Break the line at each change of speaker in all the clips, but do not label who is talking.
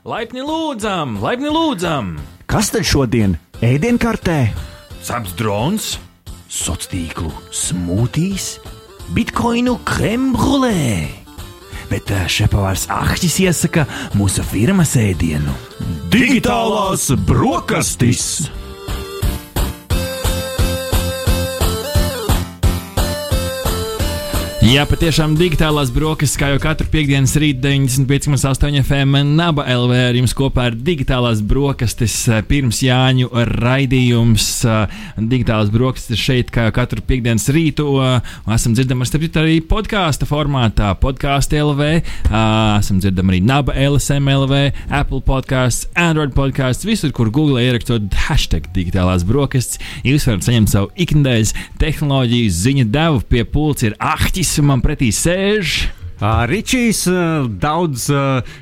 Laipni lūdzam, laipni lūdzam!
Kas tad šodien ēdienkartē?
Saps drons,
Sociālo tīklu smūtīs, bitkoinu krembrulē. Bet eh, šepavārs Ahtis iesaka mūsu firmas ēdienu - digitālās brokastis.
Jā, patiešām digitālās brokastis, kā jau katru piekdienas rītu 95,8 FM Naba LV ar jums kopā ar digitālās brokastis pirms Jāņu raidījums. Digitālās brokastis šeit, kā jau katru piekdienas rītu, esam dzirdami arī podkāstu formātā, podkāstu LV, esam dzirdami arī Naba LSM LV, Apple podkāsts, Android podkāsts, visur, kur Google ierakstot hashtag digitālās brokastis, jūs varat saņemt savu ikdienas tehnoloģiju ziņu devu pie pults ir ahtis man pretī sēž.
Ričijs, daudz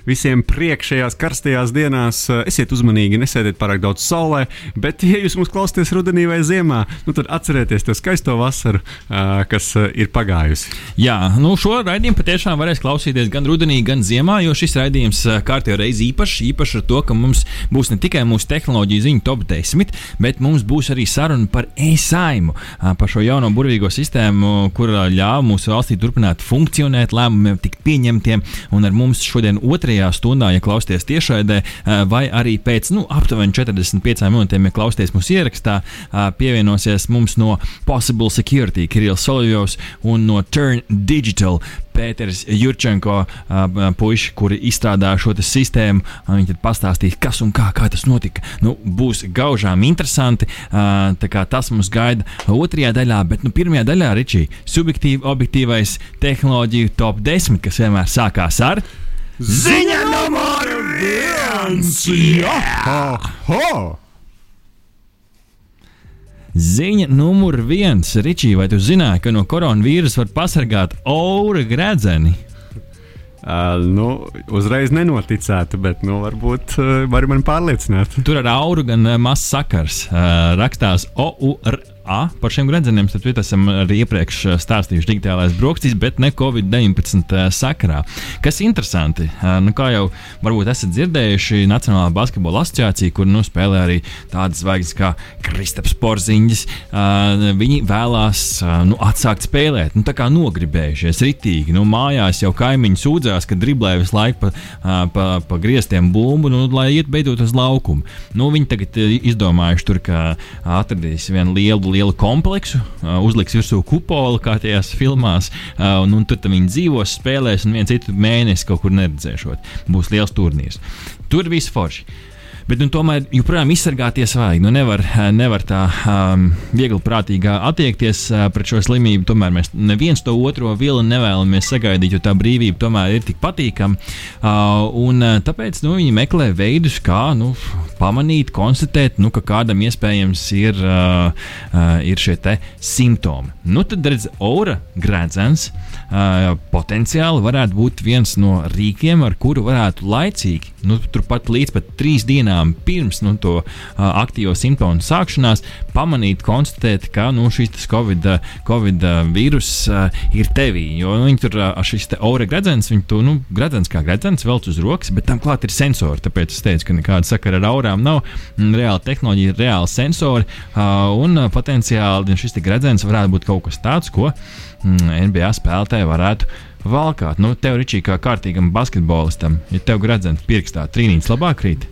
visiem priekšējās karstajās dienās. Esiet uzmanīgi, nesēdiet pārāk daudz saulē, bet, ja jūs mūs klausāties rudenī vai ziemā, nu, tad atcerieties to skaisto vasaru, kas ir pagājusi.
Jā, nu šo raidījumu patiešām varēs klausīties gan rudenī, gan ziemā, jo šis raidījums kārtībā reiz īpašs. Īpaši ar to, ka mums būs ne tikai mūsu tehnoloģiju ziņu top 10, bet mums būs arī saruna par e-saimu, par šo jauno burvīgo sistēmu, kur ļāva mūsu valstī turpināt funkcionēt lēmumu lēmumiem tikt pieņemtiem. Un ar mums šodien otrajā stundā, ja klausties tiešraidē, vai arī pēc nu, aptuveni 45 minūtēm, ja klausties mūsu ierakstā, pievienosies mums no Possible Security, Kirillis Solovjovs un no Turn Digital. Pēters Jurčenko, puiši, kuri izstrādāja šo sistēmu. Viņi tad pastāstīs, kas un kā, kā tas notika. Nu, būs gaužām interesanti. Tas mums gaida otrajā daļā, bet nu, pirmajā daļā Ričī subjektīvi, objektīvais tehnoloģiju top 10, kas vienmēr sākās ar
Ziņa numur viens! Jā!
Ho!
Ziņa numur viens. Ričī, vai tu zināji, ka no koronavīrusa var pasargāt aura gredzeni?
Uh, nu, uzreiz nenoticētu, bet nu, varbūt uh, var mani pārliecināt.
Tur ar auru gan uh, mazs sakars. Uh, rakstās OUR. A, par šiem gredzeniem tad esam arī iepriekš eh, stāstījuši digitālais brokastīs, bet ne Covid-19 eh, sakarā. Kas interesanti, eh, nu, kā jau varbūt esat dzirdējuši, Nacionālā basketbola asociācija, kur nu, spēlē arī tādas zvaigznes kā Kristaps Porziņģis, viņi vēlās nu, atsākt spēlēt, nu, tā kā nogribējušies ritīgi. Nu, mājās jau kaimiņi sūdzās, ka driblē visu laiku pa, pa, pa grieztiem bumbu, nu, lai iet beidzot uz laukumu. Nu, viņi tagad izdomājuši tur, ka atradīs vienu lielu lielu kompleksu, uzliks virsū kupolu, kā tajās filmās, un, un tur viņi dzīvos, spēlēs, un viens citu mēnesi kaut kur neredzēšot. Būs liels turnīrs. Tur viss forši. Bet nu, tomēr joprojām izsargāties vajag. Nu, nevar, nevar tā um, viegli prātīgi attiekties uh, pret šo slimību. Tomēr mēs neviens to otro vilni nevēlamies sagaidīt, jo tā brīvība tomēr ir tik patīkama. Uh, un, uh, tāpēc nu, viņi meklē veidus, kā nu, pamanīt, konstatēt, nu, ka kādam iespējams ir, uh, uh, ir šie simptomi. Nu, tad redz, aura grēdzens uh, potenciāli varētu būt viens no rīkiem, ar kuru varētu laicīgi, nu, turpat līdz pat trīs dienām dienām pirms nu, to aktīvo simptomu sākšanās pamanīt, konstatēt, ka nu, šis Covid, COVID vīrus ir tevī. Jo nu, viņi tur šis aura gredzens, viņi to nu, gredzens kā gredzens velc uz rokas, bet tam klāt ir sensori. Tāpēc es teicu, ka nekāda sakara ar aurām nav. Reāla tehnoloģija reāli sensori un potenciāli šis gredzens varētu būt kaut kas tāds, ko mm, NBA spēlētāji varētu valkāt. Nu, tev, Ričī, kā kārtīgam basketbolistam, ja tev gredzens pirkstā trīnīts labāk krīt.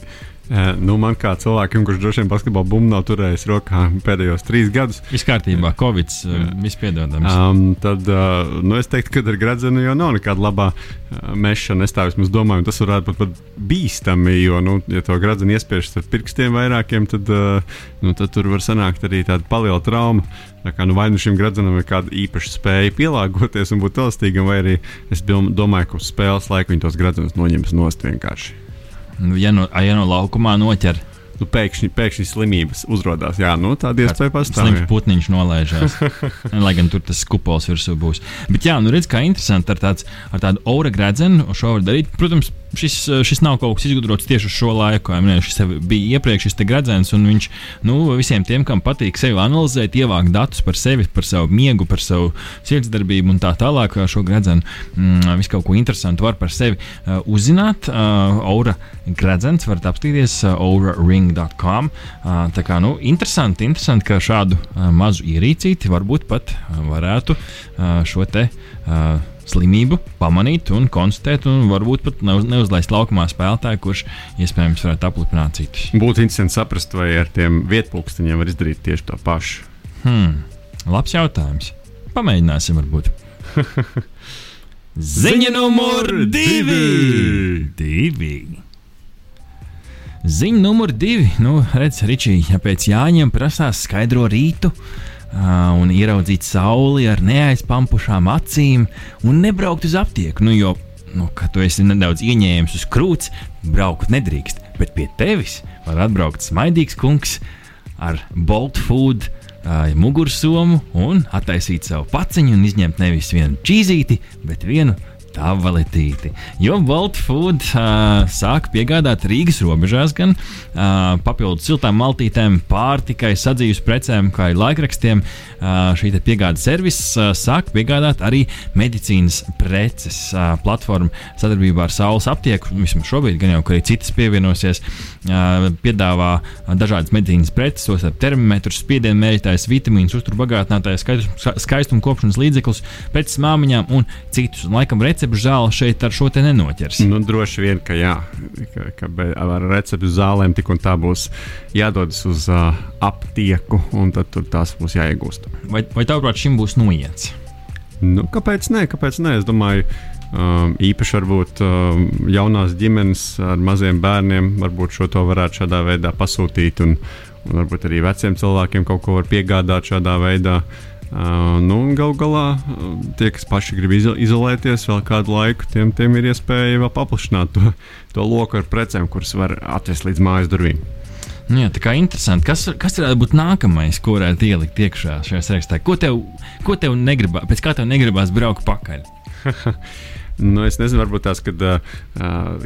Uh, nu, man kā cilvēkam, kurš droši vien basketbolu bumbu nav turējis rokā pēdējos trīs gadus,
viss kārtībā, Covid, uh, viss piedodams.
Um, tad uh, nu, es teiktu, ka ar gradzenu jau nav nekāda labā mešana. Es tā vismaz domāju, tas varētu būt pat bīstami, jo, nu, ja to gradzenu iespiež ar pirkstiem vairākiem, tad, nu, tad tur var sanākt arī tāda paliela trauma. Tā kā, nu, vai nu šim gradzenam ir kāda īpaša spēja pielāgoties un būt elastīgam, vai arī es domāju, ka uz spēles laika viņi tos gradzenus noņems nost vienkārši.
Nu, no, ja no laukumā noķer,
nu, pēkšņi, pēkšņi slimības uzrādās. Jā, nu, tāda iespēja pastāv.
Slims putniņš nolaižās. lai gan tur tas kupols virsū būs. Bet jā, nu redz, kā interesanti ar, tāds, ar tādu aura gredzenu šo var darīt. Protams, šis, šis nav kaut kas izgudrots tieši uz šo laiku. Ja, šis bija iepriekš šis gredzens, un viņš nu, visiem tiem, kam patīk sevi analizēt, ievākt datus par sevi, par savu miegu, par savu sirdsdarbību un tā tālāk, šo gredzenu, mm, visu kaut ko interesantu var par sevi uh, uzzināt. Uh, aura gredzens varat apstīties uh, auraring.com. Uh, tā kā nu, interesanti, interesanti, ka šādu uh, mazu ierīcīti varbūt pat uh, varētu šo te. Slimību pamanīt un konstatēt, un varbūt pat neuz, neuzlaist laukumā spēlētāju, kurš iespējams varētu aplipināt citus.
Būtu interesanti saprast, vai ar tiem vietpunktiņiem var izdarīt tieši to pašu.
Hmm, labs jautājums. Pamēģināsim, varbūt. Ziņa numur divi! divi. Ziņa numur divi. Nu, redz, Ričija, ja pēc Jāņiem prasās skaidro rītu, uh, un ieraudzīt sauli ar neaizpampušām acīm un nebraukt uz aptieku. Nu, jo, nu, kad tu esi nedaudz ieņēmis uz krūts, braukt nedrīkst, bet pie tevis var atbraukt smaidīgs kungs ar Bolt Food. Uh, mugursomu un attaisīt savu paciņu un izņemt nevis vienu čīzīti, bet vienu tabletīti. Jo Bolt Food uh, sāk piegādāt Rīgas robežās gan uh, papildus siltām maltītēm, pārtikai, sadzīves precēm, kā arī laikrakstiem. Uh, šī piegādes servis uh, sāk piegādāt arī medicīnas preces. Uh, platforma sadarbībā ar Saules aptieku, vismaz šobrīd, gan jau arī citas pievienosies, uh, piedāvā dažādas medicīnas preces, tos ar termometru, spiedienu mērītājs, vitamīnus, uzturbagātinātājs, skaistuma kopšanas līdzekļus, preces māmiņām un citus. Un, laikam, recepti recepšu zāle šeit ar šo te nenoķers.
Nu, droši vien, ka jā, ka, ka ar recepšu zālēm tik un tā būs jādodas uz uh, aptieku, un tad tur tās būs jāiegūst.
Vai, vai tavuprāt, šim būs noiets?
Nu, kāpēc nē? Kāpēc nē? Es domāju, Um, īpaši varbūt um, jaunās ģimenes ar maziem bērniem varbūt šo to varētu šādā veidā pasūtīt, un, un varbūt arī veciem cilvēkiem kaut ko var piegādāt šādā veidā. Uh, Uh, nu, Galu galā tie, kas paši grib izolēties vēl kādu laiku, tiem, tiem ir iespēja vēl paplašināt to, to loku ar precēm, kuras var atvest līdz mājas durvīm.
Nu, jā, tā kā interesanti. Kas, kas varētu būt nākamais, ko varētu ielikt iekšā šajā sarakstā? Ko tev, ko tev negribās, pēc kā tev negribās braukt pakaļ?
Nu, es nezinu, varbūt tās, kad uh,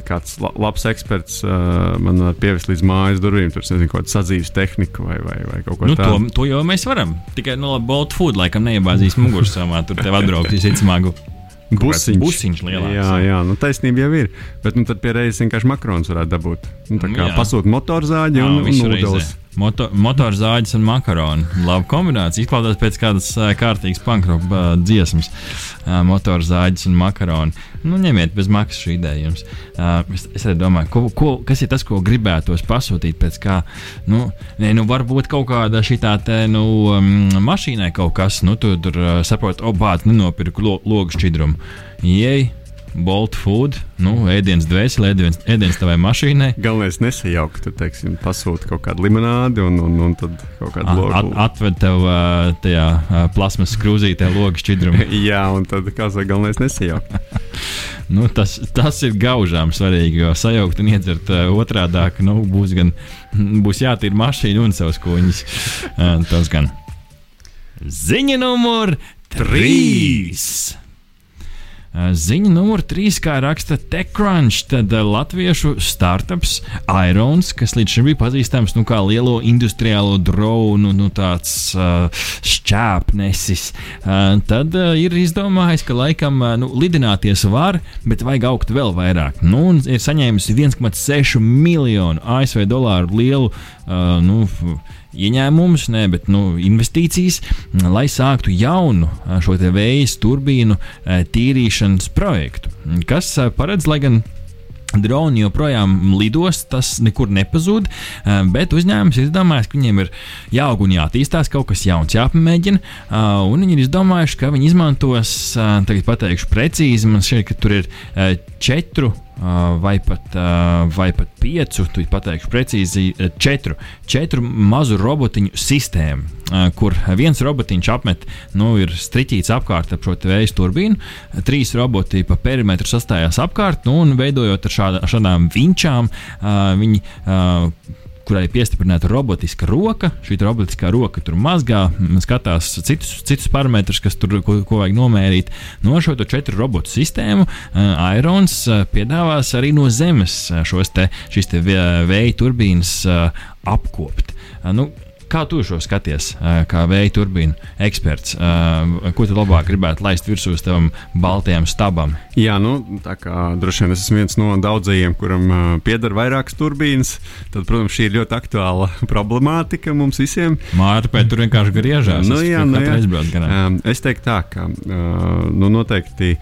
kāds la labs eksperts uh, man var pievest līdz mājas durvīm, tur nezinu, kāda sadzīves tehnika vai, vai, vai kaut ko
nu,
tādu.
To, to jau mēs varam. Tikai no nu, Bolt Food laikam neiebāzīs mugursomā, tur tev atbrauks visticamāk.
Busiņš.
Busiņš lielāks.
Jā, jā, nu taisnība jau ir. Bet nu, tad pie reizes vienkārši makrons varētu dabūt. Nu, tā kā pasūta motorzāģi un, un ūdens.
Moto, motorzāģis un makaroni. Laba kombinācija. Izklausās pēc kādas kārtīgas pankropa uh, dziesmas. Uh, motorzāģis un makaroni. Nu, ņemiet bez maksas šī ideja jums. Uh, es, es arī domāju, ko, ko, kas ir tas, ko gribētos pasūtīt pēc kā. Nu, ne, nu, varbūt kaut kāda šī tā nu, um, mašīnai kaut kas, nu, tu tur uh, saproti, obāt, nenopirku lo, logu šķidrumu. Jei! Bolt food, nu, ēdienas dvēseli, ēdienas, ēdienas tavai mašīnai.
Galvenais nesajaukt, tu teiksim, pasūti kaut kādu limonādi un, un, un tad kaut kādu logu. At,
atved tev tajā plasmas krūzītē logu šķidrumu.
Jā, un tad kā saka, galvenais nesajaukt.
nu, tas, tas ir gaužām svarīgi, jo sajaukt un iedzert otrādāk, nu, būs gan, būs jātīra mašīna un savas kuņas. Tas gan. Ziņa numur trīs! Ziņa numur trīs, kā raksta TechCrunch, tad latviešu startups Irons, kas līdz šim bija pazīstams nu, kā lielo industriālo dronu, nu, tāds uh, šķēpnesis, uh, tad uh, ir izdomājis, ka laikam uh, nu, lidināties var, bet vajag augt vēl vairāk. Nu, ir saņēmusi 1,6 miljonu ASV dolāru lielu uh, nu, ieņēmumus, ne, bet nu, investīcijas, lai sāktu jaunu šo vēja turbīnu tīrīšanas projektu, kas paredz, lai gan Droni joprojām lidos, tas nekur nepazūd, bet uzņēmums ir izdomājis, ka viņiem ir jāaug un jāattīstās, kaut kas jauns jāpamēģina. Un viņi ir izdomājuši, ka viņi izmantos, tagad pateikšu precīzi, man šķiet, ka tur ir četru vai pat, vai pat piecu, tu pateikšu precīzi, četru, četru mazu robotiņu sistēmu, kur viens robotiņš apmet, nu, ir striķīts apkārt ap šo vēja turbīnu, trīs roboti pa perimetru sastājās apkārt, nu, un veidojot ar šāda, šādām vinčām, viņi kurai ir piestiprināta robotiska roka. Šī robotiskā roka tur mazgā, skatās citus, citus parametrus, kas tur ko, ko vajag nomērīt. No šo četru robotu sistēmu Irons uh, piedāvās arī no zemes šos te, te vēja turbīnas apkopt. Nu, Kā tu šo skaties, kā vēja turbīnu eksperts? Ko tu labāk gribētu laist virsū tam baltajam stabam?
Jā, nu, tā kā droši vien es esmu viens no daudzajiem, kuram pieder vairākas turbīnas, tad, protams, šī ir ļoti aktuāla problemātika mums visiem.
Mārta, tur vienkārši griežās.
Nu, jā, nu, jā. Es teiktu tā, ka nu, noteikti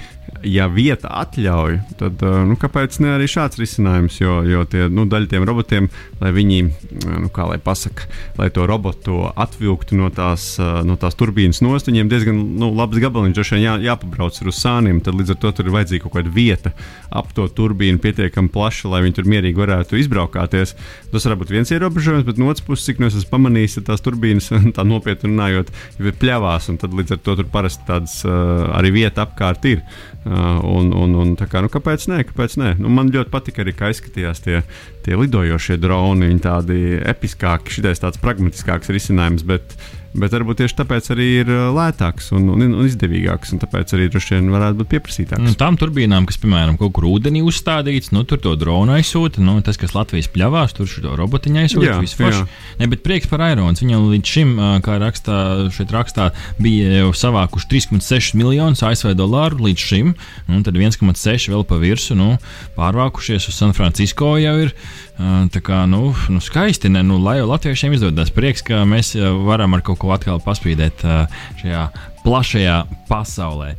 ja vieta atļauj, tad nu, kāpēc ne arī šāds risinājums? Jo, jo tie, nu, daļa tiem robotiem, lai viņi, nu, kā lai pasaka, lai to robotu atvilktu no tās, no tās turbīnas nost, viņiem diezgan nu, labs gabaliņš, droši vien jā, jāpabrauc uz sāniem, tad līdz ar to tur ir vajadzīga kaut kāda vieta ap to turbīnu pietiekami plaša, lai viņi tur mierīgi varētu izbraukāties. Tas var būt viens ierobežojums, bet no otras puses, cik no es esmu pamanījis, tās turbīnas, tā nopietni runājot, jau ir pļāvās, un tad līdz ar to tur parasti tādas arī vieta apkārt ir. Uh, un, un, un, kā, nu, kāpēc nē? Kāpēc nē? Nu, man ļoti patika arī, kā izskatījās tie, tie lidojošie droni. Viņi tādi episkāki, šitais tāds pragmatiskāks risinājums. Bet, bet varbūt tieši tāpēc arī ir uh, lētāks un, un, un izdevīgāks, un tāpēc arī droši vien varētu būt pieprasītāks.
Nu, tām turbīnām, kas, piemēram, kaut kur ūdenī uzstādīts, nu, tur to dronu aizsūta, nu, tas, kas Latvijas pļavās, tur šo robotiņu aizsūta, vispār. Ne, bet prieks par Airons. Viņam līdz šim, uh, kā rakstā, šeit rakstā, bija jau savākuši 3,6 miljonus ASV dolāru līdz šim, un tad 1,6 vēl pa virsmu, nu, pārvākušies uz San Francisco jau ir. Tā kā nu, nu skaisti, ne, nu, lai jau latviešiem izdodas. Prieks, ka mēs varam ar kaut ko atkal paspīdēt šajā plašajā pasaulē.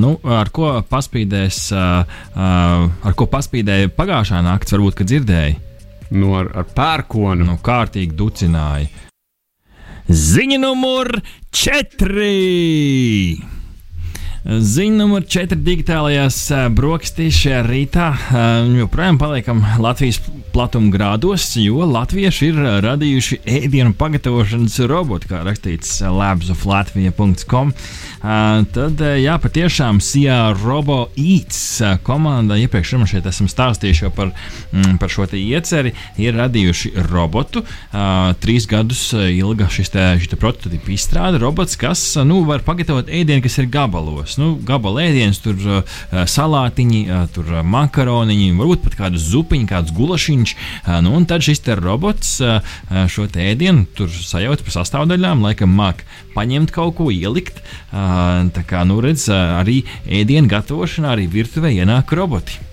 Nu, ar ko paspīdēs, ar ko paspīdēja pagājušā naktis, varbūt, kad dzirdēji?
Nu, ar, ar pērkonu.
Nu, kārtīgi ducināja. Ziņa numur 4! Ziņa numur 4 digitālajās brokastīs šajā rītā. Joprojām paliekam Latvijas platumgrādos, jo latvieši ir radījuši ēdienu pagatavošanas robotu, kā rakstīts labsoflatvija.com. Tad, jā, patiešām Sijā Robo Eats komanda, iepriekš man šeit esam stāstījuši par, mm, par šo ieceri, ir radījuši robotu. Trīs gadus ilga šis te, prototypa izstrāde robots, kas nu, var pagatavot ēdienu, kas ir gabalos. Nu, Gabala ēdiens, tur salātiņi, tur makaroniņi, varbūt pat kādu zupiņu, kāds gulašiņš. Nu, un tad šis robots šo ēdienu sajauc pa sastāvdaļām, laikam māk paņemt kaut ko, ielikt. Uh, tā kā, nu, redz, arī ēdienu gatavošanā, arī virtuvē ienāk roboti.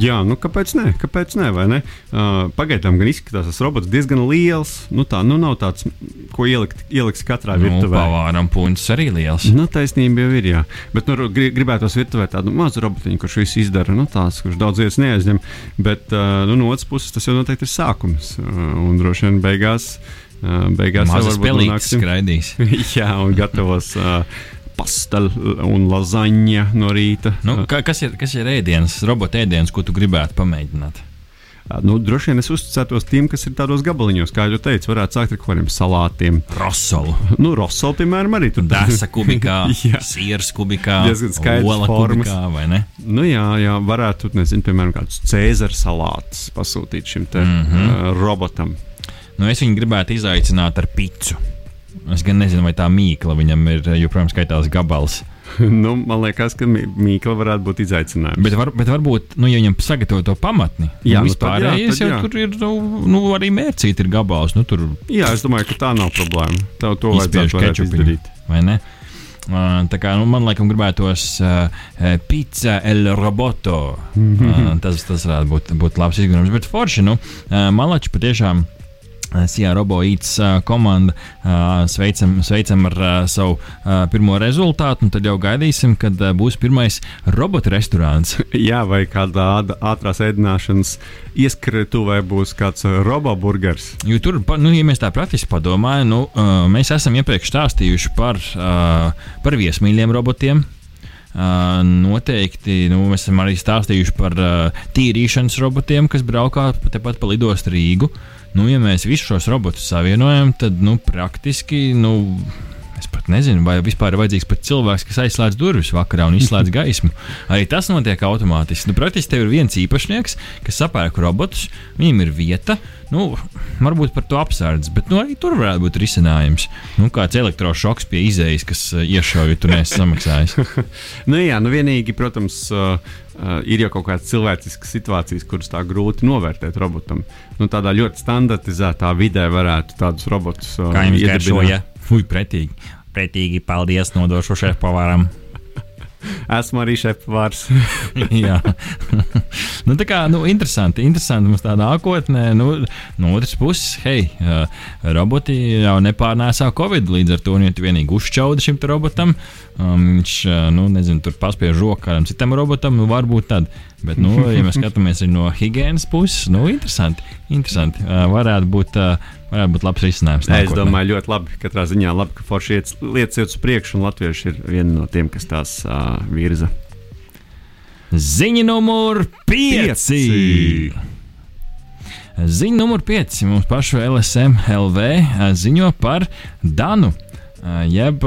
Jā, nu kāpēc nē? Kāpēc nē ne? uh, pagaidām gan izskatās tas robots diezgan liels. Nu, tā nu nav tāds, ko ielikt, ielikt katrā nu, virtuvē.
Pavāram puņus arī liels.
Nu, taisnība jau ir, jā. Bet nu, gribētos virtuvē tādu mazu robotiņu, kurš visu izdara, nu, tāds, kurš daudz vietas neaizņem. Bet uh, nu, no otras puses tas jau noteikti ir sākums. Uh, un droši vien beigās. Uh, beigās
jau varbūt nonāksim. Skraidīs.
jā, un gatavos. Uh, pasta un lazaņa no rīta.
Nu, kas, ir, kas ir ēdienas, robota ēdienas, ko tu gribētu pamēģināt?
Nu, droši vien es uzticētos tiem, kas ir tādos gabaliņos, kā jau teicu, varētu sākt ar kaut kādiem salātiem.
Rosolu.
Nu, rosolu, piemēram, arī
tur desa kubikā, sieras kubikā,
diezgan skaidrs formas. Kubikā,
vai ne?
Nu, jā, jā, varētu, nezinu, piemēram, kādus cēzara salātus pasūtīt šim te mm -hmm. uh, robotam.
Nu, es viņu gribētu izaicināt ar picu. Es gan nezinu, vai tā mīkla viņam ir joprojām skaitās gabals.
nu, man liekas, ka mīkla varētu būt izaicinājums.
Bet, var, bet varbūt, nu, ja viņam sagatavo to pamatni, jā, nu, vispārējais jau jā. tur ir, nu, nu arī mērcīt ir gabals. Nu, tur...
Jā, es domāju, ka tā nav problēma. Tev to vajadzētu izdarīt.
Vai ne? Uh, tā kā nu, man liekas, gribētos uh, pizza el roboto. Uh, tas, tas varētu būt, būt labs izgudrojums. Bet forši, nu, uh, malači patiešām. Sijā Roboīts komanda. Sveicam, sveicam ar savu pirmo rezultātu, un tad jau gaidīsim, kad būs pirmais robotu restorāns.
Jā, vai kādā ātrās ēdināšanas ieskrituvē būs kāds roboburgers.
Jo tur, nu, ja mēs tā praktiski padomājam, nu, mēs esam iepriekš stāstījuši par, par viesmīļiem robotiem. Uh, noteikti nu, mēs esam arī stāstījuši par uh, tīrīšanas robotiem, kas braukā tepat pa lidostu Rīgu. Uh, Nu, ja mēs visus šos robotus savienojam, tad nu, praktiski. Nu, pat nezinu, vai vispār ir vajadzīgs pat cilvēks, kas aizslēdz durvis vakarā un izslēdz gaismu. Arī tas notiek automātiski. Nu, praktiski tev ir viens īpašnieks, kas sapērk robotus, viņam ir vieta. Nu, varbūt par to apsardz, bet nu, arī tur varētu būt risinājums. Nu, kāds elektrošoks pie izējas, kas uh, iešauja, tu neesi samaksājis.
nu, jā, nu vienīgi, protams, uh, uh, ir jau kaut kādas cilvēciskas situācijas, kuras tā grūti novērtēt robotam. Nu, tādā ļoti standartizētā vidē varētu tādus robotus uh,
garšoja? Fui, pretīgi. Pretīgi, paldies, nodošu šefpavāram.
Esmu arī šefpavārs.
Jā, nu, tā kā nu, interesanti, interesanti mums tā nākotnē. Nu, no otras puses, hei, roboti jau nepārnēsā Covid līdz ar to viņi vienīgi uzšķauda šim robotam. Um, viņš, nu, nezinu, tur paspiež roku kādam citam robotam, nu, varbūt tad. Bet, nu, ja mēs skatāmies no higiēnas puses, nu, interesanti. interesanti. Uh, varētu būt. Uh, varētu būt labs risinājums.
Nē, es domāju, ļoti labi. Katrā ziņā labi, ka forši iet, lietas iet uz priekšu, un latvieši ir viena no tiem, kas tās uh, virza.
Ziņa numur 5. Ziņa numur 5. Mums pašu LSM LV ziņo par Danu, jeb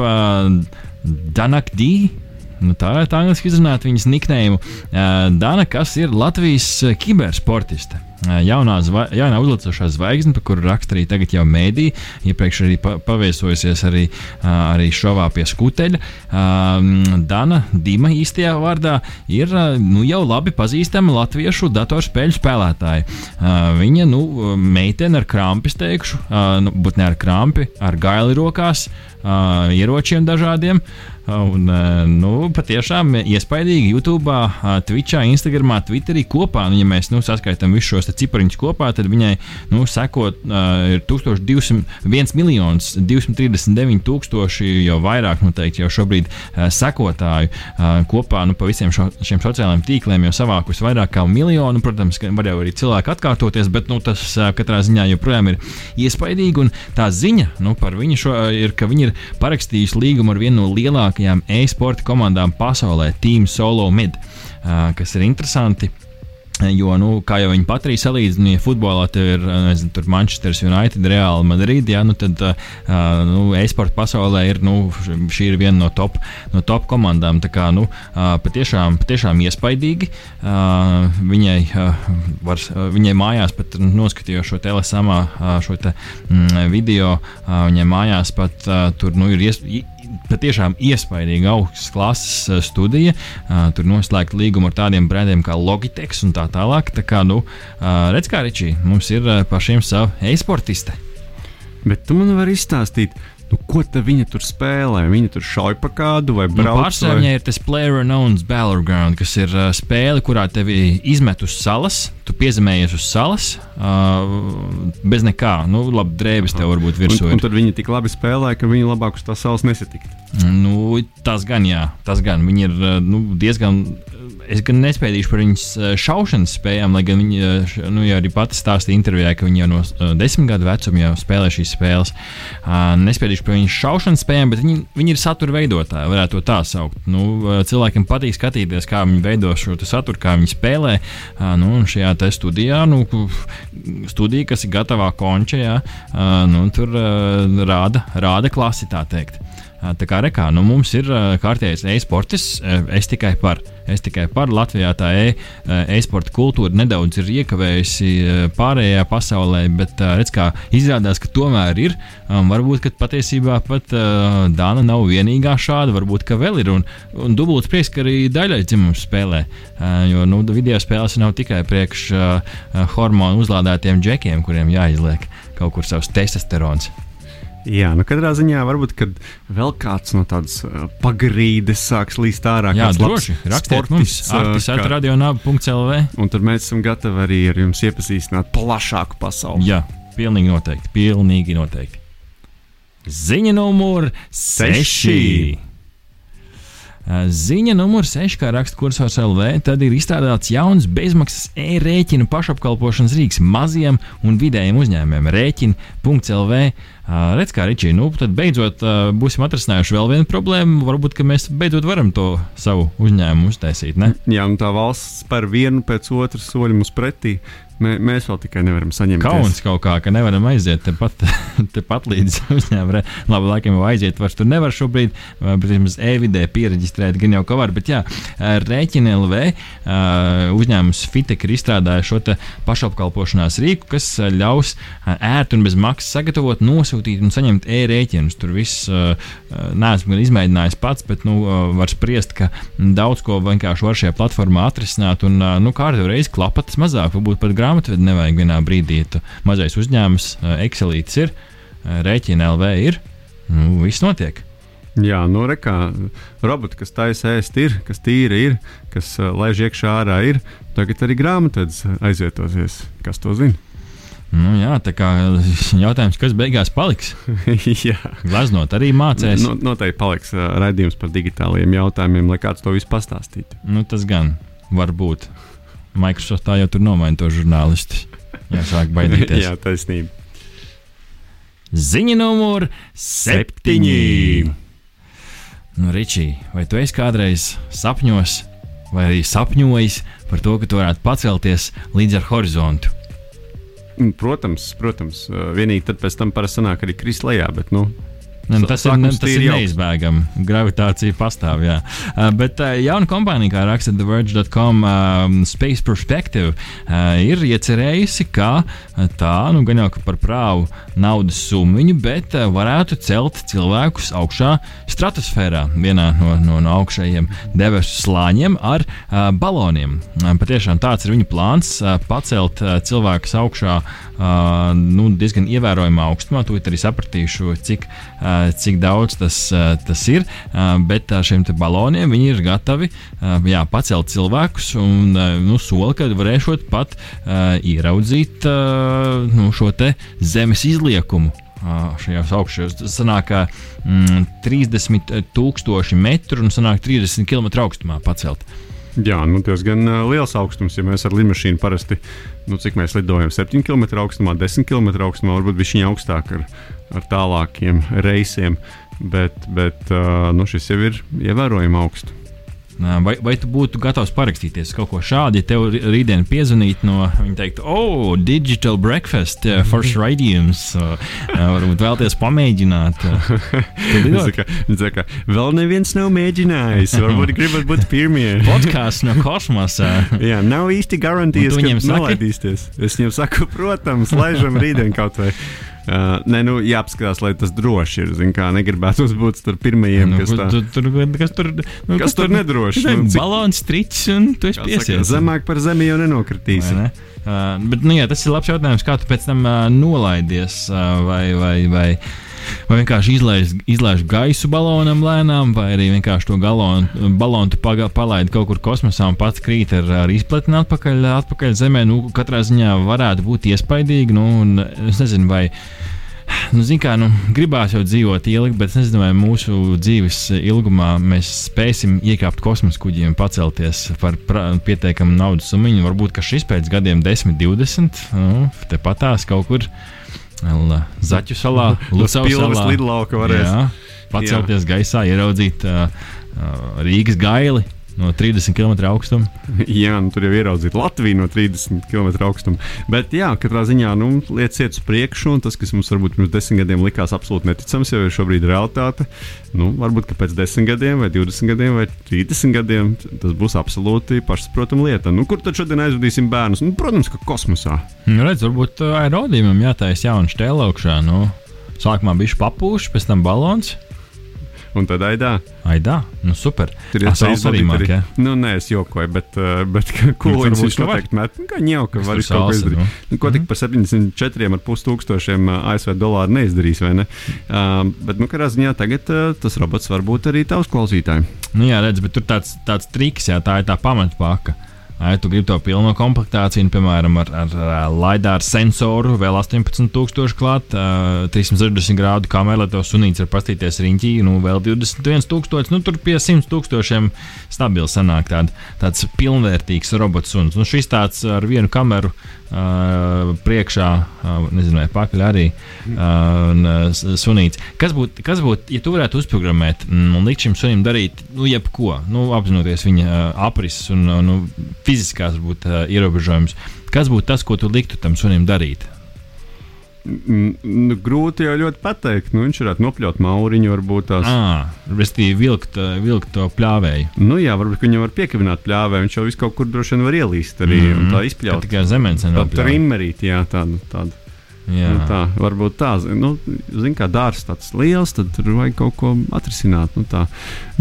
Danakdī. Nu, tā ir tā angļuiski izrunāta viņas niknējumu. Dana, kas ir Latvijas kibersportiste jaunā, zva, jaunā uzlicošā zvaigzne, par kuru raksta arī tagad jau mēdī, iepriekš arī pa, paviesojusies arī, arī šovā pie skuteļa. Dana Dima īstajā vārdā ir nu, jau labi pazīstama latviešu datorspēļu spēlētāja. Viņa, nu, meitene ar krampi, teikšu, nu, bet ne ar krampi, ar gaili rokās, ieročiem dažādiem. Un, nu, patiešām iespaidīgi YouTube, Twitchā, Instagram, Twitterī kopā. Nu, ja mēs nu, saskaitām visus šos cipariņus kopā, tad viņai nu, sekot uh, 1200, 1 miljonus 239 tūkstoši jau vairāk, noteikti jau šobrīd uh, sekotāju uh, kopā nu, pa visiem šo, šiem sociālajiem tīkliem jau savākus vairāk kā miljonu. Protams, ka var jau arī cilvēki atkārtoties, bet nu, tas uh, katrā ziņā joprojām ir iespaidīgi. Un tā ziņa nu, par viņu šo, ir, ka viņi ir parakstījuši līgumu ar vienu no lielākajām e-sporta komandām pasaulē, Team Solo Mid, kas ir interesanti. Jo, nu, kā jau viņi pat arī salīdzina, ja futbolā ir nezinu, Manchester United, Real Madrid, jā, nu, tad uh, nu, e-sporta pasaulē ir, nu, šī ir viena no top, no top komandām. Tā kā, nu, uh, patiešām, patiešām iespaidīgi. Uh, viņai, uh, var, uh, viņai mājās pat noskatījos šo telesamā, uh, šo te, mm, video, uh, viņai mājās pat uh, tur nu, ir ies, patiešām iespaidīga augstas klases studija. Uh, tur noslēgta līguma ar tādiem brendiem kā Logitech un tā tālāk. Tā kā, nu, uh, redz, kā Ričī, mums ir pašiem savi e-sportisti.
Bet tu man vari izstāstīt, Nu, ko viņa tur spēlē? Viņa tur šauj pa kādu vai brauc? Nu,
Pārsvarā vai... ir tas Player Unknowns Battleground, kas ir uh, spēle, kurā tevi izmet uz salas. Tu piezemējies uz salas uh, bez nekā. Nu, labi, drēbes tev varbūt virsū.
Un, un tad viņi tik labi spēlē, ka viņi labāk uz tās salas nesatikt.
Nu, tas gan, jā, tas gan. Viņi ir uh, nu, diezgan es gan nespēju par viņas šaušanas spējām, lai gan viņa nu, arī pati stāstīja intervijā, ka viņa jau no desmit gadu vecuma jau spēlē šīs spēles. Nespēju par viņas šaušanas spējām, bet viņi, viņi ir satura veidotāji, varētu to tā saukt. Nu, cilvēkiem patīk skatīties, kā viņi veido šo saturu, kā viņi spēlē. Nu, šajā studijā, nu, studija, kas ir gatavā končā, nu, tur rāda, rāda klasi, tā teikt. Tā kā rekā, nu, mums ir kārtējs e-sports, es tikai par. Es tikai par Latvijā tā e-sporta kultūra nedaudz ir iekavējusi pārējā pasaulē, bet redz, kā izrādās, ka tomēr ir. Um, varbūt, ka patiesībā pat uh, Dāna nav vienīgā šāda, varbūt, ka vēl ir. Un, un dubults prieks, ka arī daļai dzimumu spēlē. Uh, jo nu, video spēles nav tikai priekš uh, hormonu uzlādētiem džekiem, kuriem jāizliek kaut kur savs testosterons.
Jā, nu katrā ziņā varbūt vēl kāds no tādas uh, pagrīdes sāks līst ārā.
Jā, droši. Rakstiet mums, artisēt radionāba.lv.
Un tad mēs esam gatavi arī ar jums iepazīstināt plašāku pasauli.
Jā, pilnīgi noteikti. Pilnīgi noteikti. Ziņa numur 6. Ziņa numur 6, kā raksta kursors LV, tad ir izstrādāts jauns bezmaksas e-rēķinu pašapkalpošanas rīks maziem un vidējiem uzņēmumiem. Rēķini.lv. Uh, redz, kā Ričija, nu tad beidzot uh, būsim atrisinājuši vēl vienu problēmu. Varbūt mēs beidzot varam to savu uzņēmumu uztaisīt. Ne?
Jā, un tā valsts spēr vienu pēc otras soļu mums pretī. Mē, mēs vēl tikai nevaram saņemt.
Kauns kaut kā, ka nevaram aiziet tepat, tepat līdz uzņēmumam. Labi, laikam jau aiziet, vairs tur nevar šobrīd, bet vismaz e-vidē pieregistrēt gan jau ka var. Bet jā, rēķina LV uzņēmums Fitek ir izstrādājis šo pašapkalpošanās rīku, kas ļaus ērti un bez maksas sagatavot, nosūtīt un saņemt e-rēķinus. Tur viss neesmu gan izmēģinājis pats, bet nu, var spriest, ka daudz ko vienkārši var šajā platformā atrisināt. Un nu, kārtībā reizes klapatas mazāk, varbūt pat grāmatā grāmatvedi nevajag vienā brīdī. Tu mazais uzņēmums, Excelīts ir, rēķina LV ir, nu, viss notiek.
Jā, nu, re, kā roboti, kas taisa ēst, ir, kas tīra ir, kas uh, laiž iekšā ārā ir. Tagad arī grāmatvedis aizvietosies. Kas to zina?
Nu, jā, tā kā jautājums, kas beigās paliks?
jā,
Glaznot arī mācīs.
No, noteikti paliks uh, raidījums par digitālajiem jautājumiem, lai kāds to visu pastāstītu.
Nu, tas gan var būt. Microsoftā jau tur nomaina to žurnālistu. Jā, sāk baidīties.
Jā, taisnība.
Ziņa numur septiņi. Nu, Ričī, vai tu esi kādreiz sapņos, vai arī sapņojis par to, ka tu varētu pacelties līdz ar horizontu?
Protams, protams. Vienīgi tad pēc tam parasti sanāk arī krist lejā, bet nu,
tas ir, ne, tas ir neizbēgami. Gravitācija pastāv. Jā. Uh, bet uh, jauna kompānija, kā raksta TheVerge.com, uh, Space Perspective, uh, ir iecerējusi, ka uh, tā, nu, gan jau par prāvu naudas summu, bet uh, varētu celt cilvēkus augšā stratosfērā, vienā no, no, no augšējiem debesu slāņiem ar uh, baloniem. Uh, patiešām tāds ir viņa plāns uh, - pacelt uh, cilvēkus augšā uh, nu, diezgan ievērojamā augstumā. To arī sapratīšu, cik. Uh, cik daudz tas, tas ir. Bet šiem baloniem viņi ir gatavi jā, pacelt cilvēkus un nu, sola, ka varēšot pat ieraudzīt nu, šo zemes izliekumu šajos augšējos. Tas sanāk, mm, 30,000 metru un sanāk 30 km augstumā pacelt.
Jā, nu, diezgan liels augstums. Ja mēs ar lidmašīnu parasti, nu, cik mēs lidojam, 7 km augstumā, 10 km augstumā, varbūt viņš ir augstāk ar, ar tālākiem reisiem, bet, bet nu, šis jau ir ievērojami augsts.
Vai, vai tu būtu gatavs parakstīties kaut ko šādu, ja tev rītdien piezvanītu no viņa teikt, oh, digital breakfast, uh, first raidījums, uh, varbūt vēlties pamēģināt?
Saka, saka, vēl neviens nav mēģinājis, varbūt gribat būt pirmie.
Podkāsts no kosmosa.
Jā, nav īsti garantijas, ka nolaidīsties. Es viņam saku, protams, laižam rītdien kaut vai. Uh, nē, nu, jāapskatās, lai tas droši ir. Zin, kā negribētu būt starp pirmajiem, nu, kas, tā,
tur, kas tur, nu,
kas kas tur nedroši.
Nu, cik, balons tricis un tu esi piesies.
Zemāk par zemi jau nenokritīs.
Ne? Uh, bet, nu, jā, tas ir labs jautājums, kā tu pēc tam uh, nolaidies uh, vai, vai, vai vai vienkārši izlaiž, izlaiž gaisu balonam lēnām, vai arī vienkārši to galonu, balonu paga, palaidi kaut kur kosmosā un pats krīt ar, ar izpletni atpakaļ, atpakaļ zemē. Nu, katrā ziņā varētu būt iespaidīgi. Nu, es nezinu, vai. Nu, kā, nu, gribās jau dzīvot ilgi, bet es nezinu, vai mūsu dzīves ilgumā mēs spēsim iekāpt kosmosa kuģī un pacelties par pietiekamu naudas summu. Varbūt šis pēc gadiem, 10, 20, nu, tepatās kaut kur Zaķu salā, salā.
Lidlauka varēs. Jā,
pacelties jā. gaisā, ieraudzīt uh, uh, Rīgas gaili no 30 km augstuma.
Jā, nu, tur jau ieraudzīt Latviju no 30 km augstuma. Bet, jā, katrā ziņā nu, lietas iet uz priekšu, un tas, kas mums varbūt pirms desmit gadiem likās absolūti neticams, jau ir šobrīd realitāte. Nu, varbūt pēc 10 gadiem, vai 20 gadiem, vai 30 gadiem tas būs absolūti pašsaprotama lieta. Nu, kur tad šodien aizvedīsim bērnus? Nu, protams, ka kosmosā.
Nu, redz, varbūt uh, aerodīmam jātaisa jauna augšā. Nu. Sākumā bija papūšs, pēc tam balons.
Un tad aidā.
Aidā, nu super.
Tur ir tāds arī māk, ja? Nu, nē, es jokoju, bet, uh, bet nu, viņš noteikti met? Nu, kā ņauka var kaut ko izdarīt. Nu. Nu, ko tik par 74,5 tūkstošiem ASV dolāru neizdarīs, vai ne? Uh, bet, nu, kādā ziņā tagad uh, tas robots var būt arī tavs klausītājs.
Nu, jā, redz, bet tur tāds, tāds triks, jā, tā ir tā pamatpaka. Ja tu gribi to pilno komplektāciju, piemēram, ar, ar, ar LiDAR sensoru, vēl 18,000 klāt, uh, 360 grādu kameru, lai to sunīts var pastīties riņķī, nu, vēl 21,000, nu, tur pie 100,000 stabili sanāk tād, tāds pilnvērtīgs robots suns. Nu, šis tāds ar vienu kameru uh, priekšā, uh, nezinu, vai pakaļ arī uh, sunīts. Kas būtu, kas būt, ja tu varētu uzprogrammēt un likt šim sunim darīt, nu, jebko, nu, apzinoties viņa uh, aprises un, nu, fiziskās varbūt, uh, ierobežojumus. Kas būtu tas, ko tu liktu tam sunim darīt?
Nu, grūti jau ļoti pateikt. Nu, viņš varētu nopļaut mauriņu, varbūt tās.
Ah, Respektīvi, vilkt, vilkt to pļāvēju.
Nu, jā, varbūt viņam var piekavināt pļāvēju. Viņš jau visu kaut kur droši vien var ielīst arī mm -hmm. tā izpļaut.
Tā tikai zemens
Tā trimmerīt, jā, tāda. tāda.
Jā.
Nu, tā varbūt tā, nu, zin, kā dārsts tāds liels, tad tur vajag kaut ko atrisināt. Nu, tā.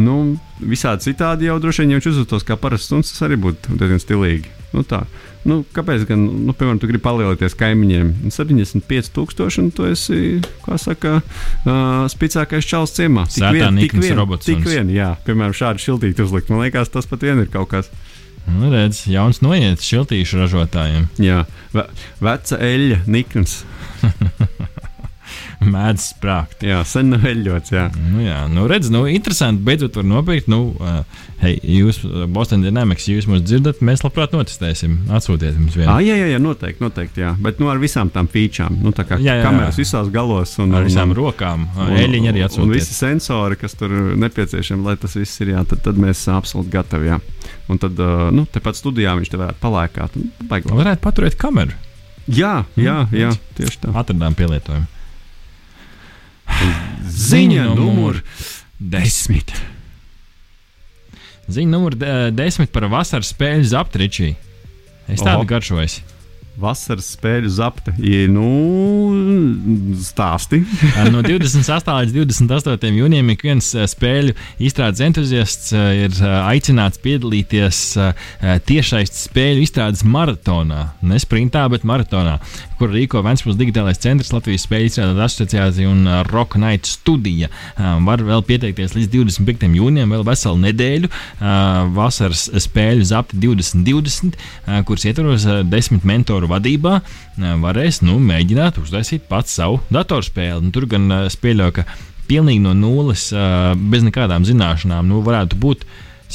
nu, visādi citādi jau droši vien, ja viņš uzvestos kā parasts suns, tas arī būtu diezgan stilīgi. Nu, tā. Nu, kāpēc gan, nu, piemēram, tu gribi palielināties kaimiņiem? 75,000 un tu esi, kā saka, uh, spēcīgākais čels ciemā.
Tik vien, tik vien,
tik vien, jā, piemēram, šādu šiltīti uzlikt. Man liekas, tas pat vien ir kaut kas.
Nu, redz, jauns noiet šiltīšu ražotājiem.
Jā, Ve veca eļļa, nikns.
Mēdz sprāgt.
Jā, sen nav eļļots. Jā,
nu, jā nu, redz, nu, interesanti. Beidzot, var nopirkt. Nu, uh, hei, jūs, Boston Dynamics, jūs mūs dzirdat, mēs labprāt notestēsim. Atsūtiet mums vienu.
Ah, jā, jā, jā, noteikti, noteikti. Jā. Bet nu, ar visām tām featurām, nu, tā kā jā, jā, kameras jā. visās galos un
ar visām un, rokām, eļļiņa arī atsūtiet.
Un visi sensori, kas tur nepieciešami, lai tas viss ir, jā, tad, tad mēs esam absolūti gatavi. Jā. Un tad, uh, nu, tepat studijā viņš te varētu palēkāt.
Varētu paturēt kameru.
Jā, jā, jā, tieši tā.
Atradām pielietojumu.
Ziņa numur desmit.
Ziņa numur desmit par vasaras spēļu zaptričī. Es tādu garšoju.
Vasaras spēļu zapta. Ja, nu, stāsti.
no 28. līdz 28. jūnijam ik viens spēļu izstrādes entuziasts ir aicināts piedalīties tiešais spēļu izstrādes maratonā. Ne sprintā, bet maratonā, kur rīko Vēncpils Digitālais centrs, Latvijas spēļu izstrādes asociācija un Rock Night studija. Var vēl pieteikties līdz 25. jūnijam, vēl veselu nedēļu vasaras spēļu zapti 2020, kuras ietvaros desmit mentoru vadībā varēs nu, mēģināt uztaisīt pats savu datorspēli. Nu, tur gan pieļauju, ka pilnīgi no nulles, bez nekādām zināšanām, nu, varētu būt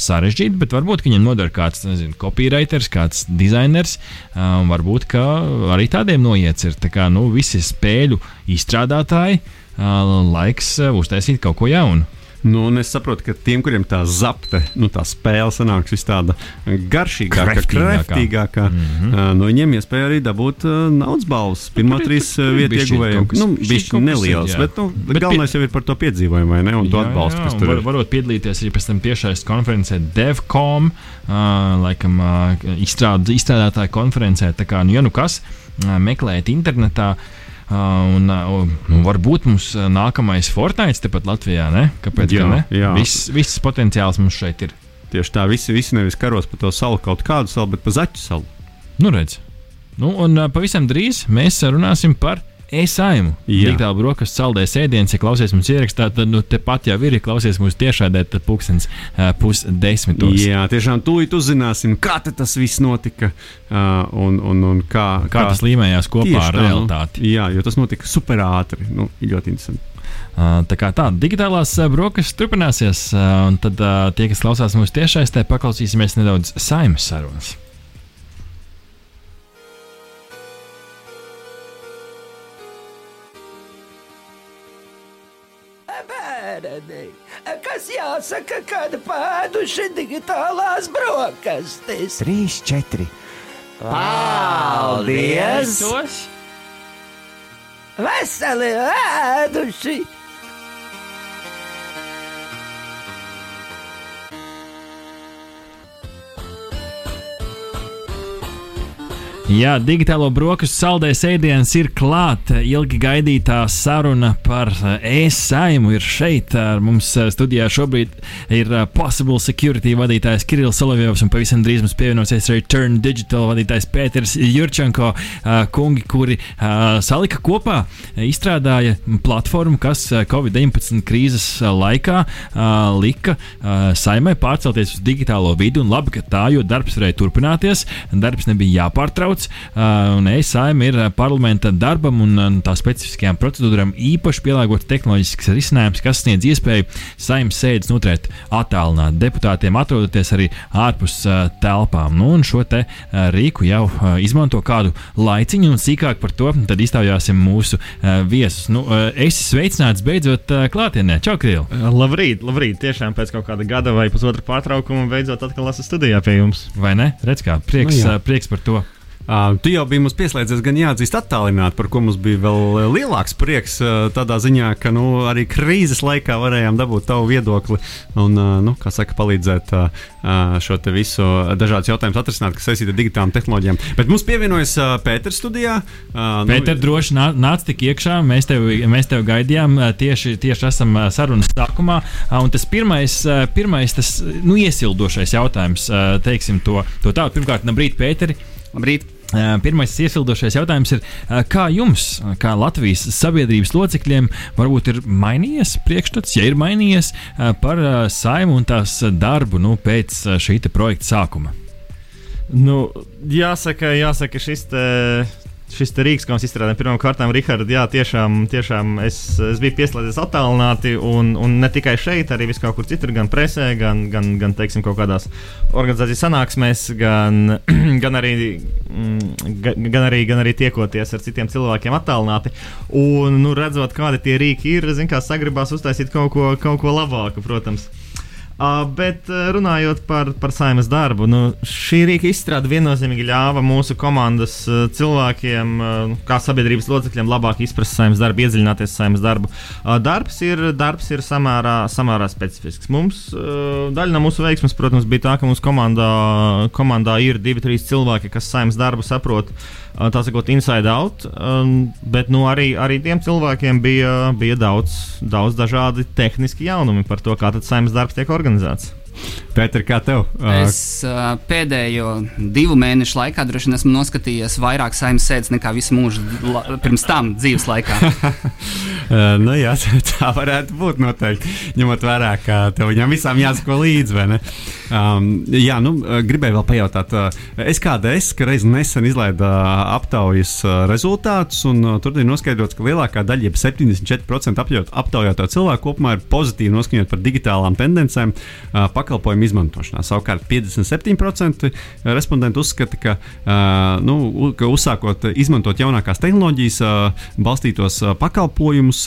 sarežģīti, bet varbūt viņam noder kāds nezinu, copywriters, kāds dizainers. Um, varbūt arī tādiem noiets ir. Tā kā nu, visi spēļu izstrādātāji uh, laiks uh, uztaisīt kaut ko jaunu.
Nu, es saprotu, ka tiem, kuriem tā zapte, nu, tā spēle sanāks vis tāda garšīgāka, kreftīgākā, mm -hmm. uh, no viņiem iespēja arī dabūt uh, naudas balvas. Pirmā tur, trīs uh, vietu ieguvējiem. Nu, viņš neliels, bet, nu, bet galvenais jau ir par to piedzīvojumu, vai ne? Un jā, to atbalstu, kas tur var, ir.
Varot piedalīties arī pēc tam tiešais konferencē DevCom, uh, laikam uh, izstrād, izstrādātāja konferencē. Tā kā, nu, ja nu kas, uh, meklējiet internetā. Uh, Un, un, un varbūt mums nākamais Fortnite tepat Latvijā, ne? Kāpēc? Jā, ne? jā. Viss, viss potenciāls mums šeit ir.
Tieši tā, visi, visi nevis karos par to salu, kaut kādu salu, bet par zaķu salu.
Nu, redz. Nu, un pavisam drīz mēs runāsim par e-saimu. Digitāli brokastu saldēs ēdienas, ja klausies mums ierakstā, tad nu, tepat jau ir, ja klausies mūsu tiešādē, tad pulkstens uh, pusdesmitos.
Jā, tiešām tūlīt uzzināsim, kā tas viss notika uh, un, un, un kā,
kā, kā tas līmējās kopā ar tā, realitāti.
Nu, jā, jo tas notika super ātri. Nu, ļoti interesanti.
Uh, tā kā tā, digitālās uh, brokastis turpināsies, uh, un tad tie, kas klausās mūsu tiešais, te paklausīsimies nedaudz saimas sarunas.
Bērni, kas jāsaka, kad pēduši digitālās brokastis.
Trīs, četri.
Paldies! Veseli ēduši!
Jā, digitālo brokastu saldēs ēdienas ir klāta. Ilgi gaidītā saruna par eh, e-saimu ir šeit. Ar mums eh, studijā šobrīd ir eh, Possible Security vadītājs Kirillis Solovjovs un pavisam drīz mums pievienosies arī Turn Digital vadītājs Pēters Jurčenko, kungi, kuri salika kopā, izstrādāja platformu, kas Covid-19 krīzes laikā lika saimai pārcelties uz digitālo vidi. Un labi, ka tā, jo darbs varēja turpināties, darbs nebija jāpārtrauc pieņemts, uh, un ESAIM ir parlamenta darbam un uh, tā specifiskajām procedūrām īpaši pielāgots tehnoloģisks risinājums, kas sniedz iespēju saimnes sēdes noturēt attālināt deputātiem, atrodoties arī ārpus uh, telpām. Nu, un šo te uh, rīku jau uh, izmanto kādu laiciņu, un sīkāk par to iztaujāsim mūsu uh, viesus. Nu, uh, es sveicināts beidzot uh, klātienē. Čau, Krīl!
Labrīt, labrīt! Tiešām pēc kaut kāda gada vai pusotra pārtraukuma beidzot atkal esmu studijā pie jums.
Vai ne? Redz, kā prieks,
Nu jā.
uh, prieks par to.
Uh, tu jau biji mums pieslēdzies, gan jāatzīst, attālināti, par ko mums bija vēl lielāks prieks. Uh, tādā ziņā, ka nu, arī krīzes laikā varējām dabūt tavu viedokli un, uh, nu, kā saka, palīdzēt uh, šo te visu dažādus jautājumus atrisināt, kas saistīti ar digitālām tehnoloģijām. Bet mums pievienojas uh, Pēters studijā. Uh,
Pēter, droši nā, nāc tik iekšā. Mēs tevi, mēs tevi gaidījām tieši, tieši esam sarunas sākumā. Un tas pirmais, pirmais tas, nu, iesildošais jautājums, teiksim to, to tā. Pirmkārt, Nabrīt, Pēteri.
Labrīt!
Pirmais iesildošais jautājums ir, kā jums, kā Latvijas sabiedrības locekļiem, varbūt ir mainījies priekšstats, ja ir mainījies par saimu un tās darbu nu, pēc šī projekta sākuma?
Nu, jāsaka, jāsaka šis, te, šis rīks, ko mēs izstrādājam, pirmām kārtām, Rihards, jā, tiešām, tiešām es, es biju pieslēdzies attālināti, un, un ne tikai šeit, arī vis kaut kur citur, gan presē, gan, gan, gan teiksim, kaut kādās organizācijas sanāksmēs, gan, gan, arī, mm, ga- gan, arī, gan arī tiekoties ar citiem cilvēkiem attālināti. Un, nu, redzot, kādi tie rīki ir, zin, kā sagribās uztaisīt kaut ko, kaut ko labāku, protams. Uh, bet uh, runājot par, par saimnes darbu, nu, šī rīka izstrāde viennozīmīgi ļāva mūsu komandas uh, cilvēkiem, uh, kā sabiedrības locekļiem, labāk izprast saimnes darbu, iedziļināties saimnes darbu. Uh, darbs ir, darbs ir samērā, samērā specifisks. Mums, uh, daļa no mūsu veiksmes, protams, bija tā, ka mūsu komandā, komandā ir divi, trīs cilvēki, kas saimnes darbu saprot. Tā sakot, inside out, um, bet nu, arī, arī tiem cilvēkiem bija, bija daudz, daudz dažādi tehniski jaunumi par to, kā saimnes darbs tiek organizēts organizēts.
Pēter, kā tev?
Es uh, pēdējo divu mēnešu laikā droši vien esmu noskatījies vairāk saimnes sēdes nekā visu mūžu pirms tam dzīves laikā.
Uh, nu, jā, tā varētu būt noteikti. Ņemot vērā, ka tev viņam visām jāsako līdzi. Um, jā, nu, gribēju vēl pajautāt. Uh, SKDS, ka reiz nesen izlaida uh, aptaujas rezultātus, un tur ir noskaidrots, ka lielākā daļa, jeb 74% apjaut- aptaujāto cilvēku kopumā ir pozitīvi noskaņot par digitālām tendencēm uh, pakalpojumu izmantošanā. Savukārt 57% respondentu uzskata, ka, nu, ka uzsākot izmantot jaunākās tehnoloģijas, balstītos pakalpojumus,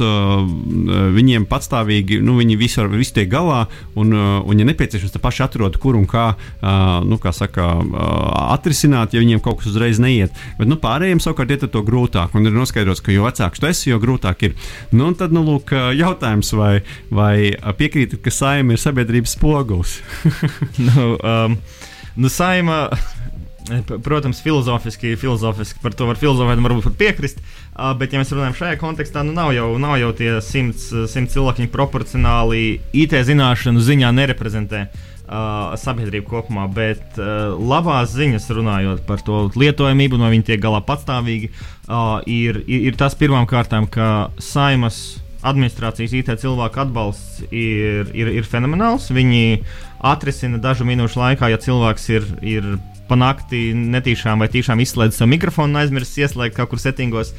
viņiem patstāvīgi nu, viņi visu, visu tiek galā, un, un ja nepieciešams, tad paši atrod, kur un kā, nu, kā saka, atrisināt, ja viņiem kaut kas uzreiz neiet. Bet nu, pārējiem savukārt iet to grūtāk, un ir noskaidrots, ka jo vecāks tu esi, jo grūtāk ir. Nu, un tad, nu, lūk, jautājums, vai, vai piekrītat, ka saima ir sabiedrības spogulis?
nu, um, nu, saima. Protams, filozofiski, filozofiski par to var filozofēt, varbūt pat piekrist. Uh, bet, ja mēs runājam šajā kontekstā, nu nav jau, nav jau tie simts, uh, simts cilvēki, proporcionāli IT zināšanu ziņā nereprezentē uh, sabiedrību kopumā. Bet uh, labās ziņas runājot par to lietojamību, un vai viņi tiek galā patstāvīgi, uh, ir, ir, ir tas pirmām kārtām, ka saimas administrācijas IT cilvēku atbalsts ir, ir, ir fenomenāls. Viņi atrisina dažu minūšu laikā, ja cilvēks ir. ir Panākti netīšām vai tīšām izslēdz savu mikrofonu, aizmirsis ieslēgt kaut kur settingos,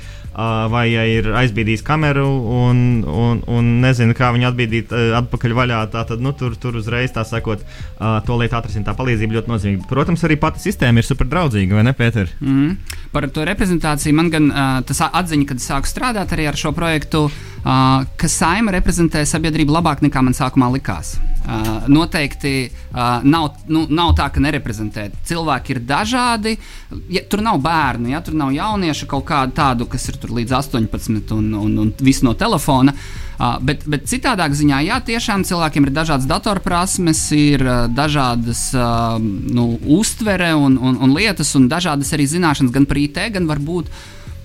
vai ja ir aizbīdījis kameru un, un, un nezinu, kā viņu atbīdīt atpakaļ vaļā. Tā tad nu, tur, tur uzreiz tā sakot, to lietu atrisināt. Tā palīdzība ļoti nozīmīga. Protams, arī pati sistēma ir super draudzīga, vai ne, Pēter?
Mm. Par to reprezentāciju man gan tas atziņa, kad sāku strādāt arī ar šo projektu, uh, ka saima reprezentē sabiedrību labāk nekā man sākumā likās. Uh, noteikti uh, nav, nu, nav tā, ka nereprezentē. Cilvēki ir dažādi. Ja, tur nav bērnu, ja tur nav jauniešu kaut kādu tādu, kas ir līdz 18 un, un, un viss no telefona. Uh, bet, bet citādāk ziņā, jā, tiešām cilvēkiem ir dažādas datorprasmes, ir uh, dažādas uh, nu, uztvere un, un, un lietas, un dažādas arī zināšanas gan par IT, gan varbūt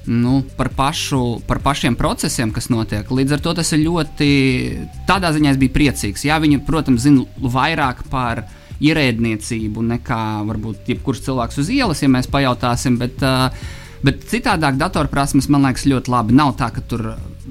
nu, par, pašu, par pašiem procesiem, kas notiek. Līdz ar to tas ir ļoti. Tādā ziņā es biju priecīgs. Jā, viņi, protams, zina vairāk par ierēdniecību nekā varbūt jebkurš cilvēks uz ielas, ja mēs pajautāsim. Bet, Bet citādāk datorprasmes man liekas ļoti labi. Nav tā, ka tur,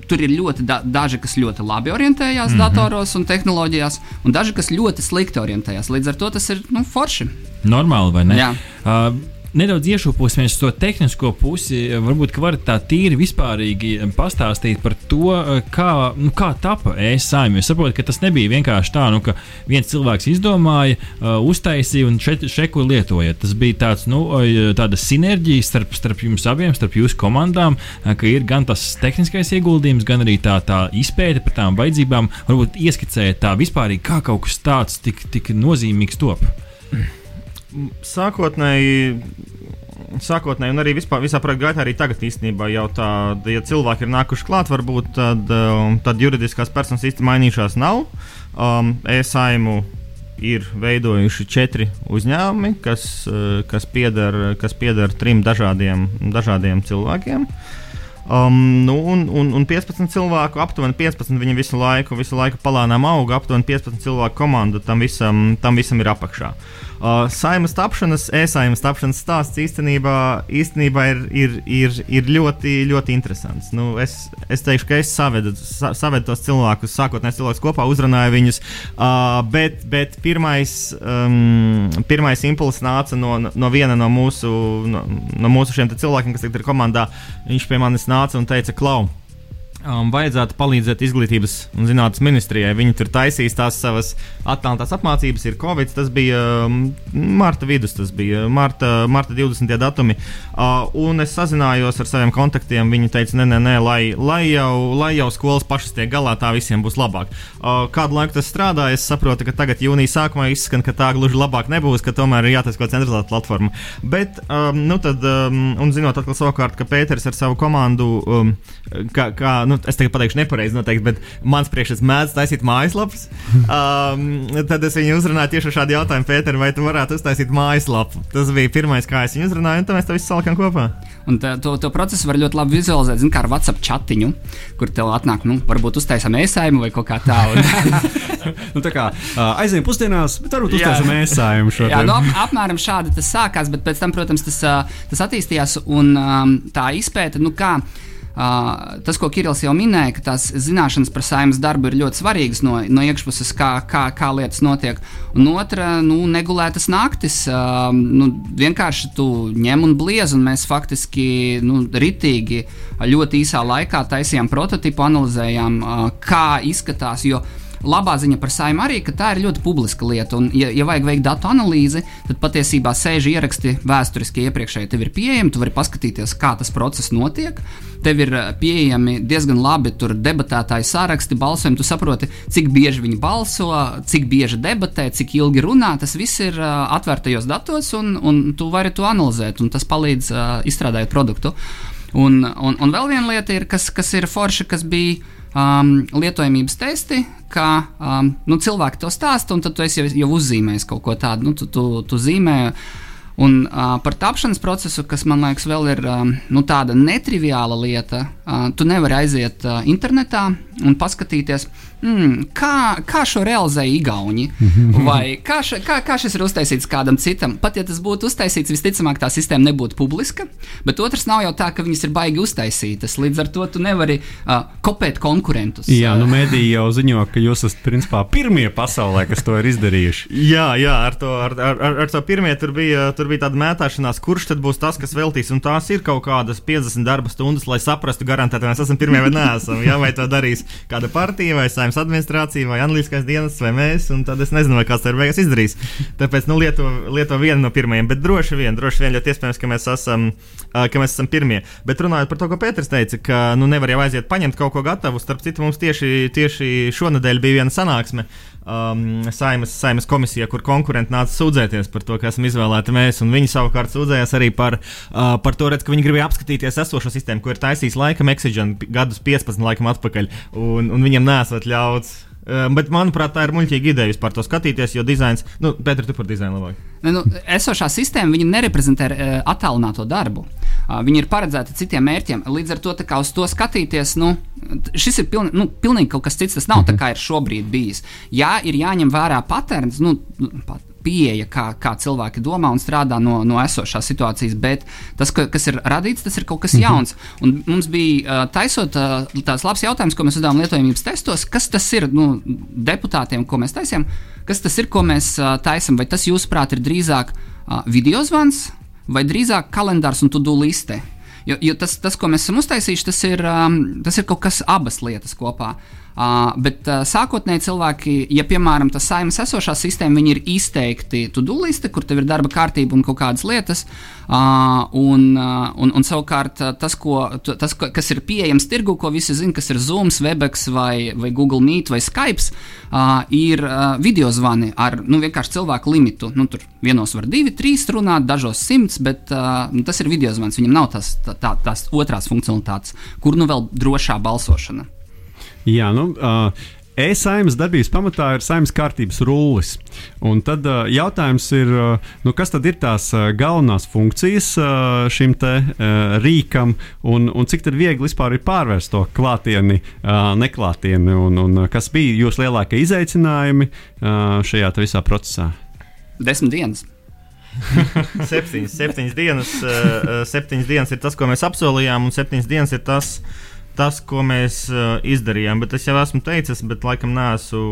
tur ir ļoti da daži, kas ļoti labi orientējās mm -hmm. datoros un tehnoloģijās, un daži, kas ļoti slikti orientējās. Līdz ar to tas ir nu, forši.
Normāli, vai ne?
Jā.
Uh, nedaudz iešūposimies uz to tehnisko pusi. Varbūt varat tā tīri vispārīgi pastāstīt par to, kā, nu, kā tapa e-saimnieks. Es saprotu, ka tas nebija vienkārši tā, nu, ka viens cilvēks izdomāja, uh, uztaisīja un šeit, šeku lietoja. Tas bija tāds, nu, tāda sinerģija starp, starp jums abiem, starp jūsu komandām, ka ir gan tas tehniskais ieguldījums, gan arī tā, tā izpēte par tām vajadzībām. Varbūt ieskicēt tā vispārīgi, kā kaut kas tāds tik, tik nozīmīgs top.
Sākotnēji sākotnēji, un arī vispār, visā projekta gaitā, arī tagad īstenībā jau tāda, ja cilvēki ir nākuši klāt, varbūt tad, um, tad juridiskās personas īsti mainījušās nav. Um, ESAIMu ir veidojuši četri uzņēmumi, kas, uh, kas, pieder, trim dažādiem, dažādiem cilvēkiem. Um, nu, un, un, un 15 cilvēku, aptuveni 15, viņi visu laiku, visu laiku palānām auga. Aptuveni 15 cilvēku komanda tam visam, tam visam ir apakšā. Uh, Uh, saimas tapšanas, e-saimas tapšanas stāsts īstenībā, īstenībā ir, ir, ir, ir ļoti, ļoti interesants. Nu, es, es teikšu, ka es savedu, sa, savedu tos cilvēkus, sākotnēji cilvēkus kopā, uzrunāju viņus, uh, bet, bet pirmais, um, pirmais impulss nāca no, no viena no mūsu, no, no mūsu cilvēkiem, kas tagad ir komandā. Viņš pie manis nāca un teica, Klau! Um, vajadzētu palīdzēt izglītības un zinātnes ministrijai. Viņi tur taisīs tās savas attālinātās apmācības, ir Covid, tas bija um, marta vidus, tas bija marta, marta 20. datumi. Uh, un es sazinājos ar saviem kontaktiem. Viņi teica, nē, nē, nē lai, lai, jau, lai jau skolas pašas tiek galā, tā visiem būs labāk. Uh, kādu laiku tas strādā, es saprotu, ka tagad jūnijas sākumā izskan, ka tā gluži labāk nebūs, ka tomēr ir jātaisa kaut kāda centralizēta platforma. Bet, um, nu tad, um, un zinot atkal savukārt, ka Pēters ar savu komandu, um, kā, kā nu, es tagad pateikšu nepareizi, noteikti, bet mans priekšstats mēdz taisīt mājaslapas. Um, tad es viņu uzrunāju tieši ar šādu jautājumu, Pēter, vai tu varētu uztaisīt mājaslapu? Tas bija pirmais, kā es viņu uzrunāju, un tad mēs to visu salikām kopā.
Un tā, to, to procesu var ļoti labi vizualizēt, zin, kā ar WhatsApp chatiņu, kur tev atnāk, nu, varbūt uztaisām ēsājumu vai kaut kā tādu.
nu, tā kā uh, aizējām pusdienās, bet varbūt uztaisām ēsājumu šo
Jā, nu, ap, apmēram šādi tas sākās, bet pēc tam, protams, tas, tas attīstījās un um, tā izpēta, nu kā. Uh, tas, ko Kirillis jau minēja, ka tās zināšanas par saimnes darbu ir ļoti svarīgas no, no iekšpuses, kā, kā, kā lietas notiek. Un otra, nu, negulētas naktis. Uh, nu, vienkārši tu ņem un bliez, un mēs faktiski nu, ritīgi ļoti īsā laikā taisījām prototipu, analizējām, uh, kā izskatās. Jo, labā ziņa par saimnu arī, ka tā ir ļoti publiska lieta. Un, ja, ja vajag veikt datu analīzi, tad patiesībā sēž ieraksti vēsturiski iepriekšēji. Tev ir pieejami, tu vari paskatīties, kā tas process notiek. Tev ir eh, pieejami diezgan labi debatētāji sāraksti, balsojumi. Tu saproti, cik bieži viņi balso, cik bieži debatē, cik ilgi runā. Tas viss ir uh, atvērtajos datos, un, un tu vari to analizēt, un tas palīdz uh, izstrādāt produktu. Un, un, un vēl viena lieta, ir, kas, kas ir forša, kas bija um, lietojamības testi, ka um, nu, cilvēki to stāsta, un tad tu jau, jau uzzīmēji kaut ko tādu. Nu, tu, tu, tu zīmē, Un uh, par tapšanas procesu, kas man liekas, vēl ir um, nu, tāda netriviāla lieta, uh, tu nevari aiziet uh, internetā un paskatīties, mm, kā, kā šo realizēja Igauni, vai kā, ša, kā, kā šis ir uztaisīts kādam citam. Pat ja tas būtu uztaisīts, visticamāk, tā sistēma nebūtu publiska, bet otrs nav jau tā, ka viņas ir baigi uztaisītas. Līdz ar to tu nevari uh, kopēt konkurentus.
Jā, nu mēdīji jau ziņo, ka jūs esat principā pirmie pasaulē, kas to ir izdarījuši.
jā, jā, ar to, ar, ar, ar, to pirmie tur bija. Tur bija tāda mētāšanās, kurš tad būs tas, kas veltīs. Un tās ir kaut kādas 50 darba stundas, lai saprastu, garantēti, vai mēs esam pirmie vai neesam. Jā, vai to darīs kāda partija, vai saimnes administrācija, vai analītiskais dienas, vai mēs. Un tad es nezinu, vai kāds to ir beigās izdarījis. Tāpēc nu, lieto, lieto vienu no pirmajiem, bet droši vien, droši vien ļoti iespējams, ka mēs esam, ka mēs esam pirmie. Bet runājot par to, ko Pēters teica, ka nu, nevar jau aiziet paņemt kaut ko gatavu. Starp citu, mums tieši, tieši šonadēļ bija viena sanāksme um, saimas, saimas komisija, kur konkurenti nāca sūdzēties par to, ka esam izvēlēti mēs, viņi savukārt sūdzējās arī par, uh, par to, redz, ka viņi gribēja apskatīties esošo sistēmu, ko ir taisījis laikam Exigen gadus 15 laikam atpakaļ, un, un viņiem nesot ļauts. Bet, manuprāt, tā ir muļķīga ideja vispār to skatīties, jo dizains, nu, Pēter, tu par dizainu labāk.
Nu, esošā sistēma nereprezentē uh, attālināto darbu. Uh, viņi ir paredzēti citiem mērķiem. Līdz ar to uz to skatīties, nu, šis ir pilni, nu, pilnīgi kaut kas cits. Tas nav mm -hmm. tā, mhm. kā ir šobrīd bijis. Jā, ir jāņem vērā patērns. Nu, pat, pieeja, kā, kā cilvēki domā un strādā no, no esošās situācijas, bet tas, ka, kas ir radīts, tas ir kaut kas mhm. jauns. Un mums bija taisot tāds labs jautājums, ko mēs uzdevām lietojamības testos, kas tas ir nu, deputātiem, ko mēs taisām, kas tas ir, ko mēs taisām, vai tas, jūsuprāt, ir drīzāk video zvans vai drīzāk kalendārs un to-do liste. Jo, jo tas, tas, ko mēs esam uztaisījuši, tas ir, um, tas ir kaut kas abas lietas kopā. Uh, bet uh, sākotnēji cilvēki, ja piemēram tas saimnes esošā sistēma, viņi ir izteikti to-do liste, kur tev ir darba kārtība un kaut kādas lietas. Uh, un, uh, un, un savukārt uh, tas, ko, tas, kas ir pieejams tirgu, ko visi zina, kas ir Zoom, Webex vai, vai Google Meet vai Skype, uh, ir uh, video zvani ar nu, vienkārši cilvēku limitu. Nu, tur vienos var divi, trīs runāt, dažos simts, bet uh, tas ir video zvans. Viņam nav tā, tā, tās otrās funkcionalitātes, kur nu vēl drošā balsošana.
Jā, nu. Uh... E-saimnes darbības pamatā ir saimnes kārtības rullis. Un tad uh, jautājums ir, uh, nu, kas tad ir tās uh, galvenās funkcijas uh, šim te uh, rīkam, un, un cik viegli vispār ir pārvērst to klātieni, uh, neklātieni, un, un uh, kas bija jūsu lielākie izaicinājumi uh, šajā visā procesā?
Desmit dienas.
septiņas, septiņas, dienas, uh, septiņas dienas ir tas, ko mēs apsolījām, un septiņas dienas ir tas, uh, tas, ko mēs uh, izdarījām. Bet es jau esmu teicis, bet laikam neesmu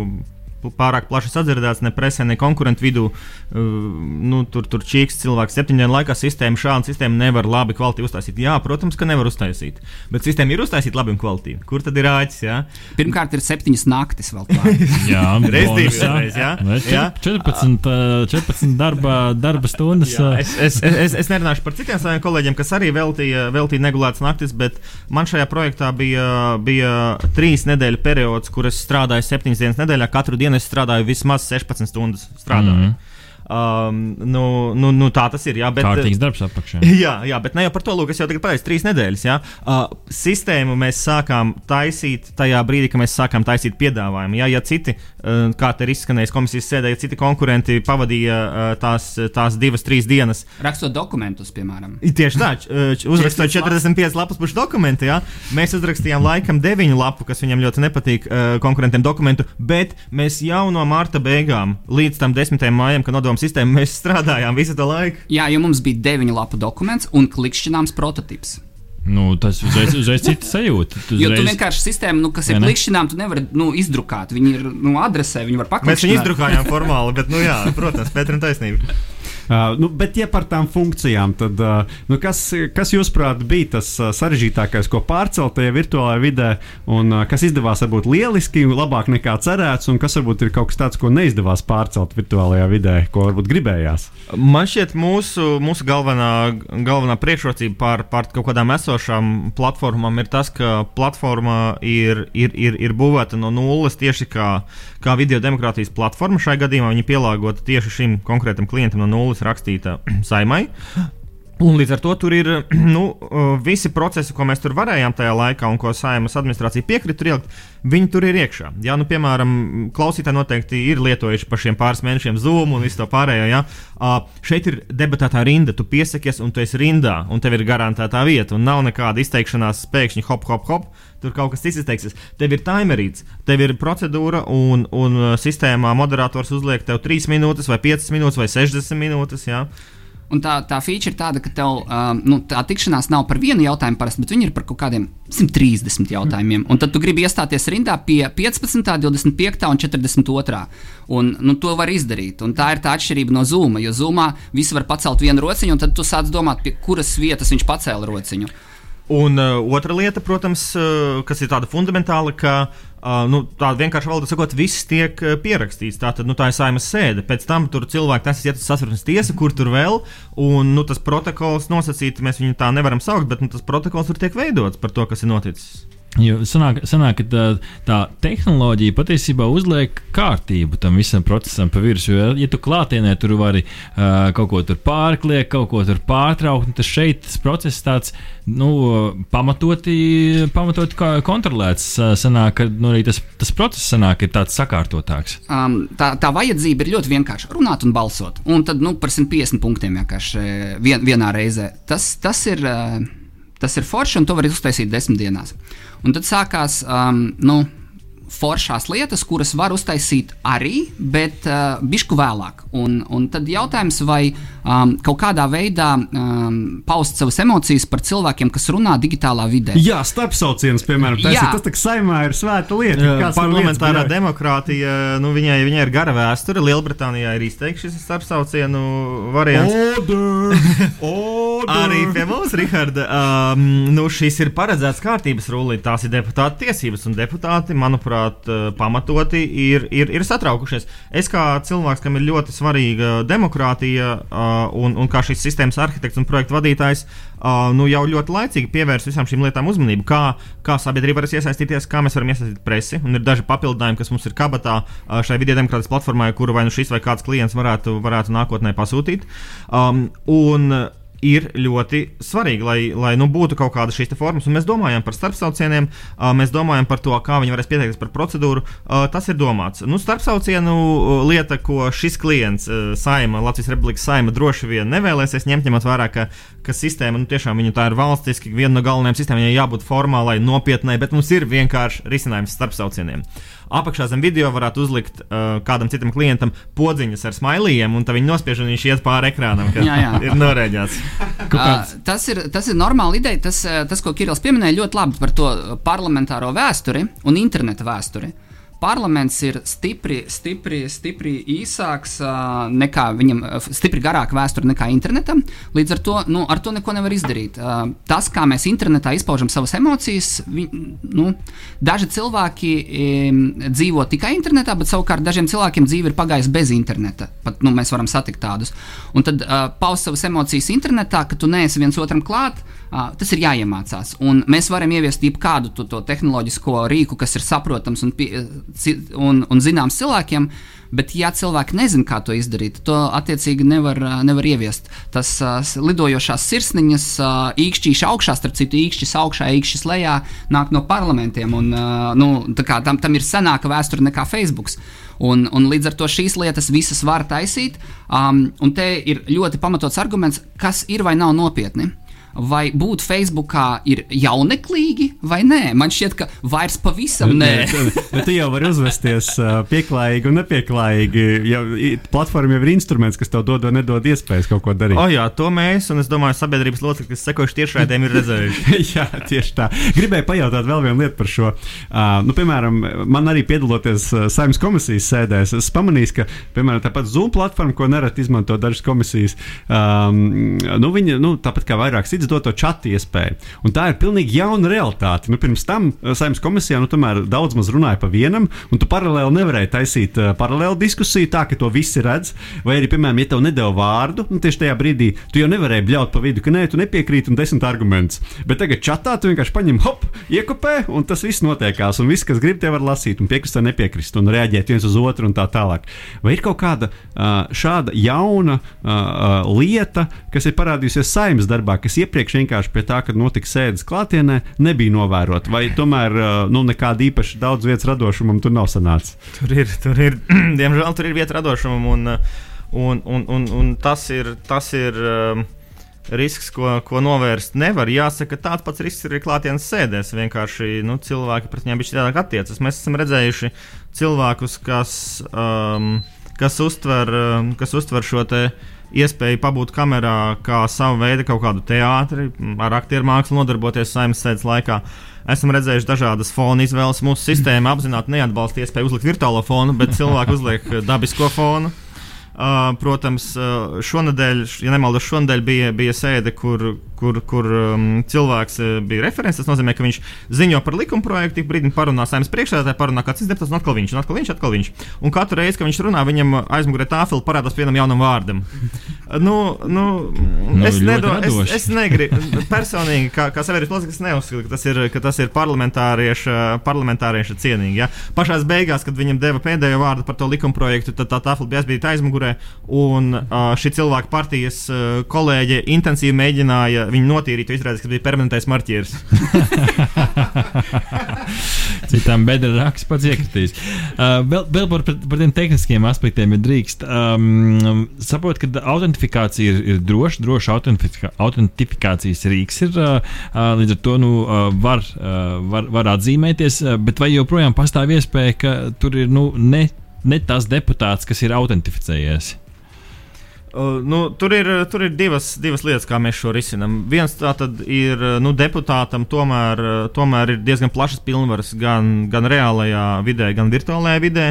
pārāk plaši sadzirdēts ne presē, ne konkurentu vidū. Nu, tur tur čīks cilvēks septiņu dienu laikā sistēma, šāda sistēma nevar labi kvalitīvi uztaisīt. Jā, protams, ka nevar uztaisīt. Bet sistēma ir uztaisīta labi un kvalitīvi. Kur tad ir āķis? Jā?
Pirmkārt, ir septiņas naktis vēl
klāt. jā,
reizes divas. Jā,
jā? 14, 14 darba, darba stundas. Jā,
es, es, es, es nerunāšu par citiem saviem kolēģiem, kas arī veltīja, veltīja negulētas naktis, bet man šajā projektā bija, bija trīs nedēļu periods, kur es strādāju septiņas dienas nedēļā katru dienu es strādāju vismaz 16 stundas. Strādāju. Mm -hmm. Um, nu, nu, nu, tā tas ir. Jā, bet,
Kārtīgs darbs apakšā.
Jā, jā, bet ne jau par to, lūk, es jau tagad pagāju trīs nedēļas. Jā. Uh, sistēmu mēs sākām taisīt tajā brīdī, kad mēs sākām taisīt piedāvājumu. Jā, ja citi, kā te ir izskanējis komisijas sēdē, ja citi konkurenti pavadīja uh, tās, tās divas, trīs dienas.
Rakstot dokumentus, piemēram.
Tieši tā, uzrakstot 45 lapus pušu dokumentu, jā. mēs uzrakstījām laikam 9 lapu, kas viņam ļoti nepatīk uh, konkurentiem dokumentu, bet mēs jau no marta beigām līdz tam 10. maijam, kad padomu sistēmu mēs strādājām visu to laiku.
Jā, jo mums bija deviņu lapu dokuments un klikšķināms prototyps.
Nu, tas uzreiz, uzreiz cits sajūta.
Uzreiz... Jo tu vienkārši sistēmu, nu, kas ir klikšķinām, tu nevari nu, izdrukāt. Viņi ir nu, adresē, viņi var pakļūt.
Mēs viņu izdrukājām formāli, bet, nu, jā, protams, Pēterim taisnība.
Uh, nu, bet, ja par tām funkcijām, tad uh, nu, kas, kas jūsuprāt bija tas uh, sarežģītākais, ko pārcelt tajā virtuālajā vidē, un uh, kas izdevās varbūt lieliski, labāk nekā cerēts, un kas varbūt ir kaut kas tāds, ko neizdevās pārcelt virtuālajā vidē, ko varbūt gribējās?
Man šķiet, mūsu, mūsu galvenā, galvenā priekšrocība pār, pār kaut kādām esošām platformām ir tas, ka platforma ir, ir, ir, ir būvēta no nulles tieši kā, kā video demokrātijas platforma. Šai gadījumā viņa pielāgota tieši šim konkrētam klientam no nulles rakstīta saimai. Un līdz ar to tur ir nu, visi procesi, ko mēs tur varējām tajā laikā, un ko saimnes administrācija piekrita ielikt, viņi tur ir iekšā. Jā, nu, piemēram, klausītāji noteikti ir lietojuši par šiem pāris mēnešiem Zoom un visu to pārējo. Jā. Uh, šeit ir debatētā rinda, tu piesakies, un tu esi rindā, un tev ir garantētā vieta, un nav nekāda izteikšanās pēkšņi hop, hop, hop. Tur kaut kas cits izteiksies. Tev ir timerīts, tev ir procedūra, un, un sistēmā moderators uzliek tev 3 minūtes, vai 5 minūtes, vai 60 minūtes. Jā.
Un tā, tā feature ir tāda, ka tev um, nu, tā tikšanās nav par vienu jautājumu, parasti, bet viņi ir par kaut kādiem 130 jautājumiem. Un tad tu gribi iestāties rindā pie 15, 25 un 42. Un, nu, to var izdarīt. Un tā ir tā atšķirība no Zoom. Jo Zoomā visi var pacelt vienu rociņu, un tad tu sāc domāt, pie kuras vietas viņš pacēla rociņu.
Un uh, otra lieta, protams, uh, kas ir tāda fundamentāla, ka uh, nu, tāda vienkārši valoda sakot, viss tiek uh, pierakstīts. Tā, tad, nu, tā ir saimas sēde. Pēc tam tur cilvēki tas uz sasprāstības tiesu, kur tur vēl. Un nu, tas protokols nosacīts, mēs viņu tā nevaram saukt, bet nu, tas protokols tur tiek veidots par to, kas ir noticis.
Jo sanāk, sanāk, ka tā, tā tehnoloģija patiesībā uzliek kārtību tam visam procesam pa virsmu. Jo, ja tu klātienē tur vari uh, kaut ko pārkliegt, kaut ko pārtraukt, tad šeit tas process tāds nu, pamatoti, pamatoti kontrolēts. Sanāk, ka nu, tas, tas process sanāk, ir tāds sakārtotāks.
Um, tā, tā vajadzība ir ļoti vienkārša. Runāt un balsot. Un tad nu, par 150 punktiem vienkārši vien, vienā reizē. Tas, tas ir. Uh, tas ir forši, un to var uztaisīt desmit dienās. Un tad sākās um, nu, foršās lietas, kuras var uztaisīt arī, bet uh, bišku vēlāk. Un, un tad jautājums, vai um, kaut kādā veidā um, paust savas emocijas par cilvēkiem, kas runā digitālā vidē.
Jā, starpsauciens, piemēram, tas, ir, tas tā kā saimā ir svēta lieta.
Jā, Parlamentārā
lietas
demokrātija, nu, viņai, viņai ir gara vēsture. Lielbritānijā ir izteikts šis starpsaucienu variants.
Order! Order!
Arī pie mums, Riharda, um, nu, šis ir paredzēts kārtības rullī. Tās ir deputāta tiesības, un deputāti, manuprāt, uh, pamatoti ir, ir, ir satraukušies. Es kā cilvēks, kam ir ļoti svarīga demokrātija, uh, un, un kā šīs sistēmas arhitekts un projektu vadītājs, uh, nu, jau ļoti laicīgi pievērs visām šīm lietām uzmanību. Kā, kā sabiedrība var iesaistīties, kā mēs varam iesaistīt presi, un ir daži papildinājumi, kas mums ir kabatā šai vidē demokrātas platformai, kuru vai nu šis vai kāds klients varētu, varētu nākotnē pasūtīt. Um, un, ir ļoti svarīgi, lai, lai nu, būtu kaut kāda šīs formas. Un mēs domājam par starpsaucieniem, uh, mēs domājam par to, kā viņi varēs pieteikties par procedūru. Uh, tas ir domāts. Nu, starpsaucienu uh, lieta, ko šis klients, uh, Saima, Latvijas Republikas Saima, droši vien nevēlēsies ņemt, ņemot vērā, ka, ka sistēma nu, tiešām viņa tā ir valstiski, viena no galvenajām sistēmām, viņai jābūt formālai, nopietnai, bet mums ir vienkārši risinājums starpsaucieniem. Apakšā zem video varētu uzlikt uh, kādam citam klientam podziņas ar smilījiem, un tad viņi nospiež un viņš iet pāri ekrānam, ka
Jā, jā.
ir norēģēts.
Uh, tas, ir, tas ir normāli ideja. Tas, uh, tas, ko Kirillis pieminēja, ļoti labi par to parlamentāro vēsturi un interneta vēsturi. Parlaments ir stipri, stipri, stipri īsāks uh, nekā viņam, stipri garāka vēsture nekā internetam. Līdz ar to, nu, ar to neko nevar izdarīt. Uh, tas, kā mēs internetā izpaužam savas emocijas, vi, nu, daži cilvēki um, dzīvo tikai internetā, bet savukārt dažiem cilvēkiem dzīve ir pagājusi bez interneta. Pat nu, mēs varam satikt tādus. Un tad uh, paust savas emocijas internetā, ka tu neesi viens otram klāt. Uh, tas ir jāiemācās. Un mēs varam ieviest jebkādu to, to tehnoloģisko rīku, kas ir saprotams un, pie, un, un zināms cilvēkiem. Bet, ja cilvēki nezina, kā to izdarīt, to attiecīgi nevar, nevar ieviest. Tas uh, lidojošās sirsniņas, uh, īkšķīši augšā, starp citu, īkšķis augšā, īkšķis lejā, nāk no parlamentiem. Un, uh, nu, kā tam, tam ir senāka vēsture nekā Facebook. Un, un līdz ar to šīs lietas visas var taisīt. Um, un te ir ļoti pamatots arguments, kas ir vai nav nopietni. Vai būt Facebookā ir jauneklīgi vai nē? Man šķiet, ka vairs pavisam nē.
Bet tu jau vari uzvesties pieklājīgi un nepieklājīgi. Jau, platforma jau ir instruments, kas tev dod vai nedod iespējas kaut ko darīt.
O, jā, to mēs, un es domāju, sabiedrības locekļi, kas sekojuši tiešraidēm, ir redzējuši.
Jā, tieši tā. Gribēju pajautāt vēl vienu lietu par šo. Uh, nu, piemēram, man arī piedaloties uh, saimnes komisijas sēdēs, es pamanīju, ka, piemēram, tāpat Zoom platforma, ko nereti izmanto dažas komisijas, um, nu, viņa, nu, tāpat kā vairākas citas, dod to čatu iespēju. Un tā ir pilnīgi jauna realitāte. Nu, pirms tam uh, saimnes komisijā, nu, tomēr daudz maz runāja pa vienam, un tu paralēli nevarēji taisīt uh, paralēlu diskusiju, tā ka to visi redz. Vai arī, piemēram, ja tev nedēļa vārdu, nu, tieši tajā brīdī tu jau nevarēji bļaut pa vidu, ka nē, tu nepiekrīti un desmit argumentus. Bet tagad čatā tu vienkārši paņem, hop, iekopē, un tas viss notiekās. Un viss, kas grib, tie var lasīt, un piekrist vai nepiekrist, un reaģēt viens uz otru un tā tālāk. Vai ir kaut kāda uh, šāda jauna uh, lieta, kas ir parādījusies saimnes darbā, kas iepriekš vienkārši pie tā, kad notika sēdes klātienē, nebija novērota, vai tomēr uh, nu, nekāda īpaši daudz vietas radošumam tur nav sanācis?
Tur ir, tur ir, diemžēl, tur ir vieta radošumam, un, uh, un, un, un, un tas ir. Tas ir um, Risks, ko, ko novērst nevar. Jāsaka, tāds pats risks ir klātienes sēdēs. Vienkārši nu, cilvēki pret viņiem bija citādāk attiecas. Mēs esam redzējuši cilvēkus, kas, um, kas, uztver, um, kas uztver šo te iespēju pabūt kamerā kā savu veidu kaut kādu teātri, ar aktieru mākslu nodarboties saimnes sēdes laikā. Esam redzējuši dažādas fona izvēles. Mūsu sistēma apzināti neatbalsta iespēju uzlikt virtuālo fonu, bet cilvēki uzliek dabisko fonu. Uh, protams, uh, šonadēļ, ja nemaldos, šonadēļ bija, bija sēde, kur, kur, kur um, cilvēks uh, bija referents. Tas nozīmē, ka viņš ziņo par likuma projektu, tik brīdi parunā saimnes priekšsēdētāji, parunā kāds cits deputāts, un atkal viņš, un atkal viņš, atkal viņš. Un katru reizi, kad viņš runā, viņam aizmugurē tāfelī parādās vienam jaunam vārdam. Nu, nu,
Nu,
es, nedo, es,
radoši.
es negribu, personīgi, kā, kā sabiedrības loceklis, neuzskatu, ka tas ir, ka tas ir parlamentārieša, parlamentārieša cienīgi. Ja? Pašā beigās, kad viņam deva pēdējo vārdu par to likuma projektu, tad tā tāfelī bija aizbīta aizmugurē, un uh, šī cilvēka partijas uh, kolēģe intensīvi mēģināja viņi notīrīja, to izrādās, ka bija permanentais marķieris.
Citām bedra raksts pats iekritīs. Uh, vēl, vēl par, par, par tiem tehniskiem aspektiem, ja drīkst. Um, saprot, ka autentifikācija ir, ir droša, droša autentifika, autentifikācijas rīks ir. Uh, uh, līdz ar to nu, uh, var, uh, var, var atzīmēties, uh, bet vai joprojām pastāv iespēja, ka tur ir nu, ne, ne tas deputāts, kas ir autentificējies?
Uh, nu, tur, ir, tur ir divas, divas lietas, kā mēs šo risinām. Viens tātad ir nu, deputātam, tomēr, tomēr ir diezgan plašas pilnvaras gan, gan reālajā vidē, gan virtuālajā vidē.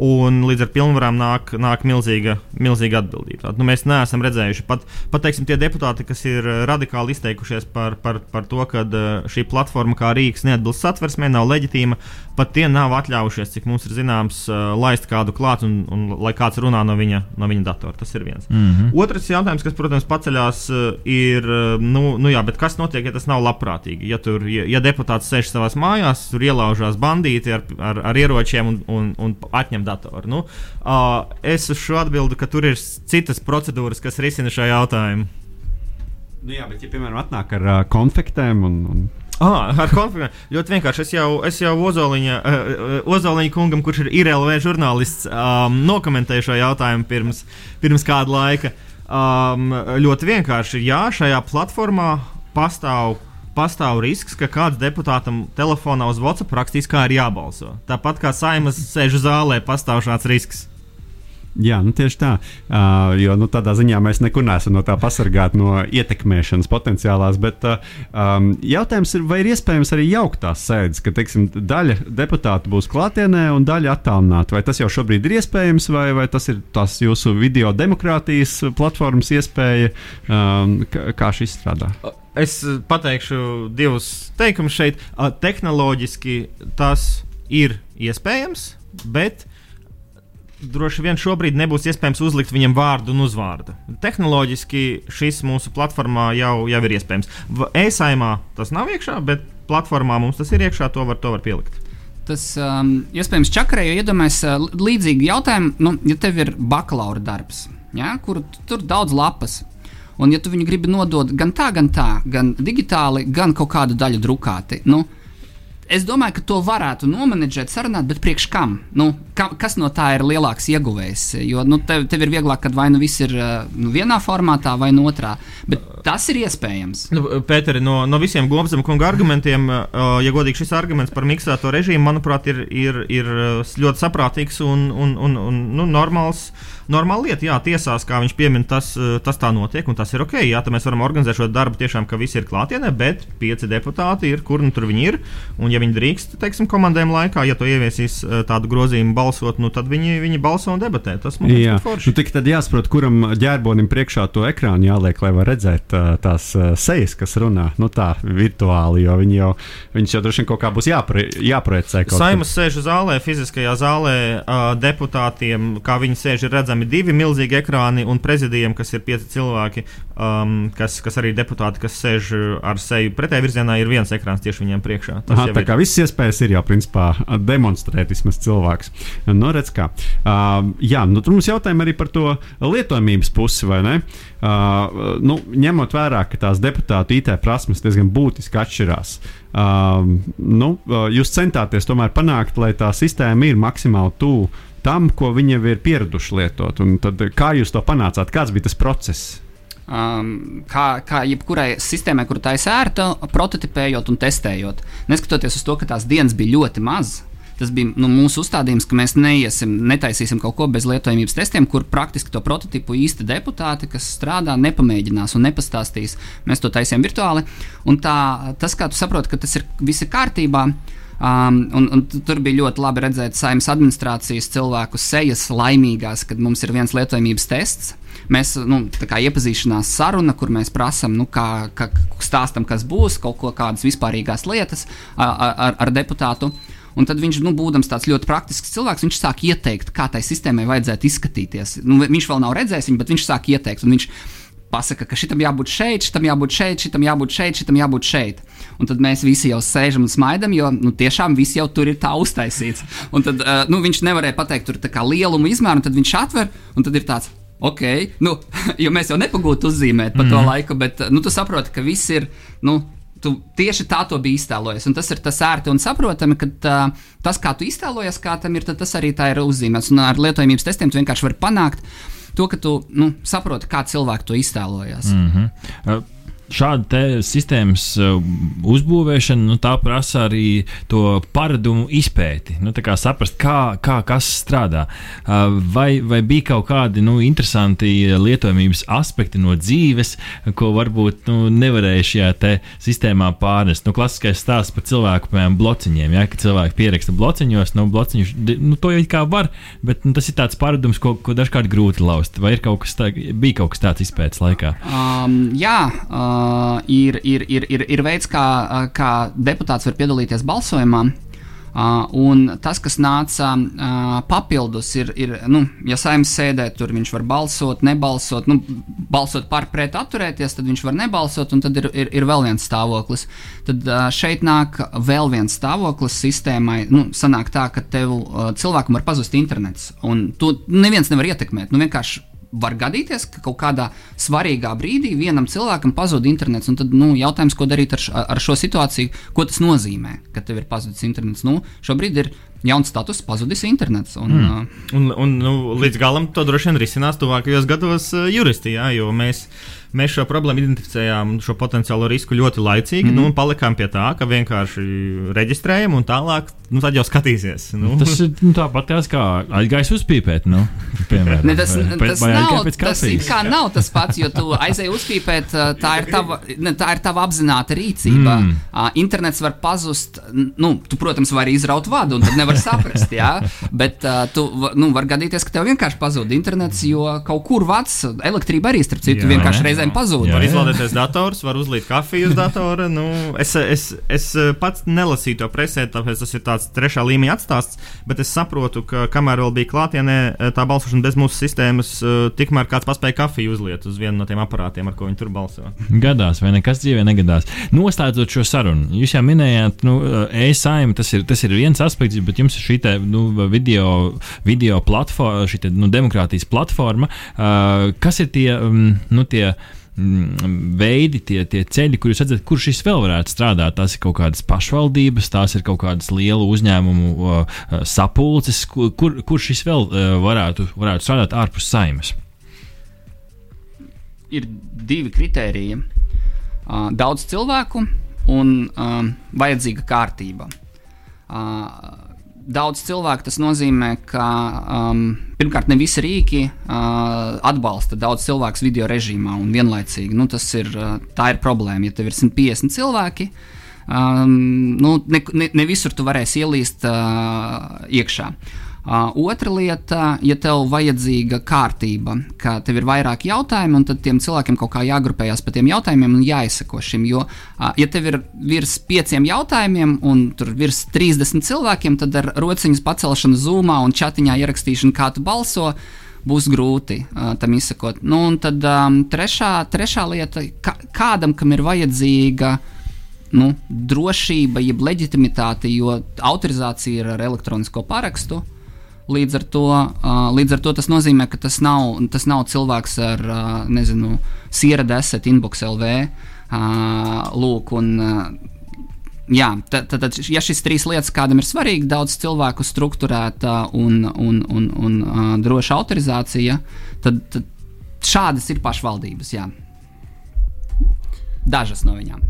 Un līdz ar pilnvarām nāk, nāk milzīga, milzīga atbildība. Tātad, nu, mēs neesam redzējuši pat, pat teiksim, tie deputāti, kas ir radikāli izteikušies par, par, par to, ka šī platforma kā rīks neatbilst satversmē, nav leģitīma pat tie nav atļaujušies, cik mums ir zināms, uh, laist kādu klāt un, un lai kāds runā no viņa, no viņa datora. Tas ir viens. Mm -hmm. Otrs jautājums, kas, protams, paceļās, ir, nu, nu jā, kas notiek, ja tas nav labprātīgi? Ja, tur, ja, ja deputāts sēž savā mājās, tur ielaužās bandīti ar, ar, ar ieročiem un, un, un atņem datoru. Nu, uh, es uz šo atbildu, ka tur ir citas procedūras, kas risina šo jautājumu.
Nu jā, bet, ja, piemēram, atnāk ar uh, konfektēm un, un
Ah, ar konfliktu. Ļoti vienkārši. Es jau, es jau Ozoliņa, uh, Ozoliņa kungam, kurš ir IRLV žurnālists, um, nokomentēju šo jautājumu pirms, pirms kāda laika. Um, ļoti vienkārši. Jā, šajā platformā pastāv pastāv risks, ka kāds deputātam telefonā uz WhatsApp rakstīs, kā ir jābalso. Tāpat kā saimas sēž zālē, pastāv šāds risks.
Jā, nu tieši tā. Uh, jo nu, tādā ziņā mēs nekur neesam no tā pasargāti no ietekmēšanas potenciālās. Bet uh, um, jautājums ir, vai ir iespējams arī jaukt tās sēdes, ka teiksim, daļa deputātu būs klātienē un daļa attālināta. Vai tas jau šobrīd ir iespējams, vai, vai tas ir tas jūsu video demokrātijas platformas iespēja? Um, kā šis strādā?
Es pateikšu divus teikumus šeit. Tehnoloģiski tas ir iespējams, bet droši vien šobrīd nebūs iespējams uzlikt viņam vārdu un uzvārdu. Tehnoloģiski šis mūsu platformā jau, jau ir iespējams. E-saimā tas nav iekšā, bet platformā mums tas ir iekšā, to var, to var pielikt.
Tas um, iespējams čakarē, jo iedomājies uh, līdzīgi jautājumu, nu, ja tev ir bakalaura darbs, ja, kur tur daudz lapas. Un, ja tu viņu gribi nodot gan tā, gan tā, gan digitāli, gan kaut kādu daļu drukāti, nu, es domāju, ka to varētu nomenedžēt, sarunāt, bet priekš kam? Nu, ka, kas no tā ir lielāks ieguvējs? Jo nu, tev, tev ir vieglāk, kad vai nu viss ir nu, vienā formātā, vai no otrā. Bet tas ir iespējams.
Nu, Pēteri, no, no visiem Gobsam kunga argumentiem, ja godīgi šis arguments par miksēto režīmu, manuprāt, ir, ir, ir ļoti saprātīgs un, un, un, un nu, normāls normāla lieta. Jā, tiesās, kā viņš piemin, tas, eh, tas tā notiek, un tas ir ok. Jā, tad mēs varam organizēt šo darbu tiešām, ka visi ir klātienē, bet pieci deputāti ir, kur nu tur viņi ir. Un, ja viņi drīkst, teiksim, komandējuma laikā, ja to ieviesīs eh, tādu grozījumu balsot, nu, tad viņi, viņi balso un debatē. Tas mums
ir forši. Nu, tik tad jāsaprot, kuram ģērbonim priekšā to ekrānu jāliek, lai var redzēt uh, tās sejas, kas runā nu, tā virtuāli, jo viņi jau, viņas jau droši vien kaut kā būs jāpre, jāprojecē.
Saimas sēž zālē, fiziskajā zālē, deputātiem, kā viņi sēž, ir redzami redzami divi milzīgi ekrāni un prezidijam, kas ir pieci cilvēki, um, kas, kas arī deputāti, kas sēž ar seju pretējā virzienā, ir viens ekrāns tieši viņiem priekšā.
Tas Aha, tā ir. kā visas iespējas ir jau principā demonstrēt vismaz cilvēks. Nu, redz, kā. Uh, jā, nu, tur mums jautājumi arī par to lietojamības pusi, vai ne? Uh, nu, ņemot vērā, ka tās deputātu IT prasmes diezgan būtiski atšķirās. Uh, nu, uh, jūs centāties tomēr panākt, lai tā sistēma ir maksimāli tuvu tam, ko viņi jau ir pieraduši lietot. Un tad, kā jūs to panācāt? Kāds bija tas process?
Um, kā, kā jebkurai sistēmai, kur tā ir ērta, prototipējot un testējot. Neskatoties uz to, ka tās dienas bija ļoti mazas, tas bija nu, mūsu uzstādījums, ka mēs neiesim, netaisīsim kaut ko bez lietojamības testiem, kur praktiski to prototipu īsti deputāti, kas strādā, nepamēģinās un nepastāstīs. Mēs to taisījām virtuāli. Un tā, tas, kā tu saproti, ka tas ir viss kārtībā. Um, un, un tur bija ļoti labi redzēt saimnes administrācijas cilvēku sejas laimīgās, kad mums ir viens lietojamības tests. Mēs nu, iepazīšanās saruna, kur mēs prasām, nu, kā, kā stāstam, kas būs, kaut ko kādas vispārīgās lietas ar, ar, ar deputātu. Un tad viņš, nu, būdams tāds ļoti praktisks cilvēks, viņš sāk ieteikt, kā tai sistēmai vajadzētu izskatīties. Nu, viņš vēl nav redzējis viņu, bet viņš sāk ieteikt. Viņš pasaka, ka šitam jābūt šeit, šitam jābūt šeit, šitam jābūt šeit, šitam jābūt šeit. Un tad mēs visi jau sēžam un smaidām, jo nu, tiešām viss jau tur ir tā uztaisīts. Un tad uh, nu, viņš nevarēja pateikt tur lielumu izmēru, un tad viņš atver, un tad ir tāds. ok, nu, jo mēs jau nepagūtu uzzīmēt pa mm. to laiku, bet nu, tu saproti, ka viss ir. Nu, Tu tieši tā to biji iztēlojies. Un tas ir tas ērti un saprotami, ka uh, tas, kā tu iztēlojies, kā tam ir, tas arī tā ir uzzīmēts. Un ar lietojamības testiem tu vienkārši vari panākt to, ka tu nu, saproti, kā cilvēki to iztēlojas.
Mm -hmm. Šāda sistēmas uh, uzbūvēšana nu, prasa arī to paradumu izpēti. Nu, kā saprast, kā, kā kas strādā. Uh, vai, vai bija kaut kādi nu, interesanti lietojamības aspekti no dzīves, ko varbūt nu, nevarēja šajā sistēmā pārnest. Nu, klasiskais stāsts par cilvēku piemēram, blociņiem. Ja, kad cilvēki pieraksta blociņos, nu, blociņus, nu, to jau kā var, bet nu, tas ir tāds paradums, ko, ko dažkārt grūti lauzt. Vai ir kaut kas tā, bija kaut kas tāds izpētes laikā?
Um, jā. Uh, uh, ir, ir, ir, ir, ir veids, kā, uh, kā deputāts var piedalīties balsojumā. Uh, un tas, kas nāca uh, papildus, ir, ir nu, ja saimnes sēdē tur viņš var balsot, nebalsot, nu, balsot par, pret, atturēties, tad viņš var nebalsot, un tad ir, ir, ir vēl viens stāvoklis. Tad uh, šeit nāk vēl viens stāvoklis sistēmai. Nu, sanāk tā, ka tev uh, cilvēkam var pazust internets, un to neviens nevar ietekmēt. Nu, vienkārši var gadīties, ka kaut kādā svarīgā brīdī vienam cilvēkam pazūd internets. Tad nu, jautājums, ko darīt ar, ar šo situāciju, ko tas nozīmē, ka tev ir pazudis internets. Nu, šobrīd ir jauns status, pazudis internets. Un, mm.
uh, un, un, nu, līdz galam to droši vien risinās tuvākajos gados uh, juristi, jā, jo mēs Mēs šo problēmu identificējām, šo potenciālo risku ļoti laicīgi, mm. nu, un palikām pie tā, ka vienkārši reģistrējam, un tālāk nu, tad jau skatīsies. Nu.
Tas ir nu, tāpat kā aizgājis uzpīpēt. Nu, piemēram,
ne, tas vai, tas, vai nav, tas nav tas pats, jo tu aizēji uzpīpēt, tā ir tava, ne, tā ir tava apzināta rīcība. Mm. Uh, internets var pazust, nu, tu, protams, vari izraut vadu, un tad nevar saprast, jā, bet uh, tu nu, var gadīties, ka tev vienkārši pazūd internets, jo kaut kur vats, elektrība arī, starp citu, jā, vienkārši reizē reizēm pazūd.
Var izlādēties dators, var uzlīt kafiju uz datora. Nu, es, es, es pats nelasīju to presē, tāpēc tas ir tāds trešā līmeņa atstāsts, bet es saprotu, ka kamēr vēl bija klātienē tā balsošana bez mūsu sistēmas, tikmēr kāds paspēja kafiju uzliet uz vienu no tiem aparātiem, ar ko viņi tur balso.
Gadās, vai nekas dzīvē negadās. Noslēdzot šo sarunu, jūs jau minējāt, nu, e-saima tas ir, tas ir viens aspekts, bet jums ir šī te, nu, video, video platforma, šī te, nu, demokrātijas platforma. Uh, kas ir tie, um, nu, tie veidi, tie, tie ceļi, kur jūs redzat, kur šis vēl varētu strādāt. Tās ir kaut kādas pašvaldības, tās ir kaut kādas lielu uzņēmumu uh, sapulces, kur, kur šis vēl uh, varētu, varētu strādāt ārpus saimas.
Ir divi kriteriji. Uh, daudz cilvēku un uh, vajadzīga kārtība. Uh, daudz cilvēku tas nozīmē, ka um, pirmkārt ne visi rīki uh, atbalsta daudz cilvēku video režīmā un vienlaicīgi. Nu, ir, uh, tā ir problēma. Ja tev ir 150 cilvēki, um, nu, ne, ne, ne visur tu varēsi ielīst uh, iekšā. Uh, otra lieta, ja tev vajadzīga kārtība, ka tev ir vairāk jautājumu, un tad tiem cilvēkiem kaut kā jāgrupējas pa tiem jautājumiem un jāizsako šim. Jo, uh, ja tev ir virs pieciem jautājumiem un tur virs 30 cilvēkiem, tad ar rociņas pacelšanu zūmā un chatiņā ierakstīšanu, kā tu balso, būs grūti uh, tam izsekot. Nu, un tad um, trešā, trešā lieta, ka, kādam, kam ir vajadzīga nu, drošība, jeb leģitimitāte, jo autorizācija ir ar elektronisko parakstu. Līdz ar, to, līdz ar to tas nozīmē, ka tas nav, tas nav cilvēks ar, nezinu, siera desmit inbox LV. Lūk, un, jā, tad, tad, ja šīs trīs lietas kādam ir svarīgi, daudz cilvēku struktūrēta un, un, un, un droša autorizācija, tad, tad šādas ir pašvaldības. Jā. Dažas no viņām.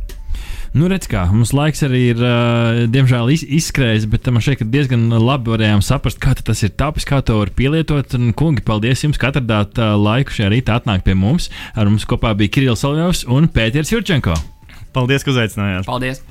Nu, redz, kā mums laiks arī ir, uh, diemžēl, iz, izskrējis, bet man šeit diezgan labi varējām saprast, kā tas ir tapis, kā to var pielietot. Un, kungi, paldies jums, ka atradāt uh, laiku šajā rītā atnākt pie mums. Ar mums kopā bija Kirillis Oljovs un Pēters Jurčenko.
Paldies, ka uzaicinājāt.
Paldies!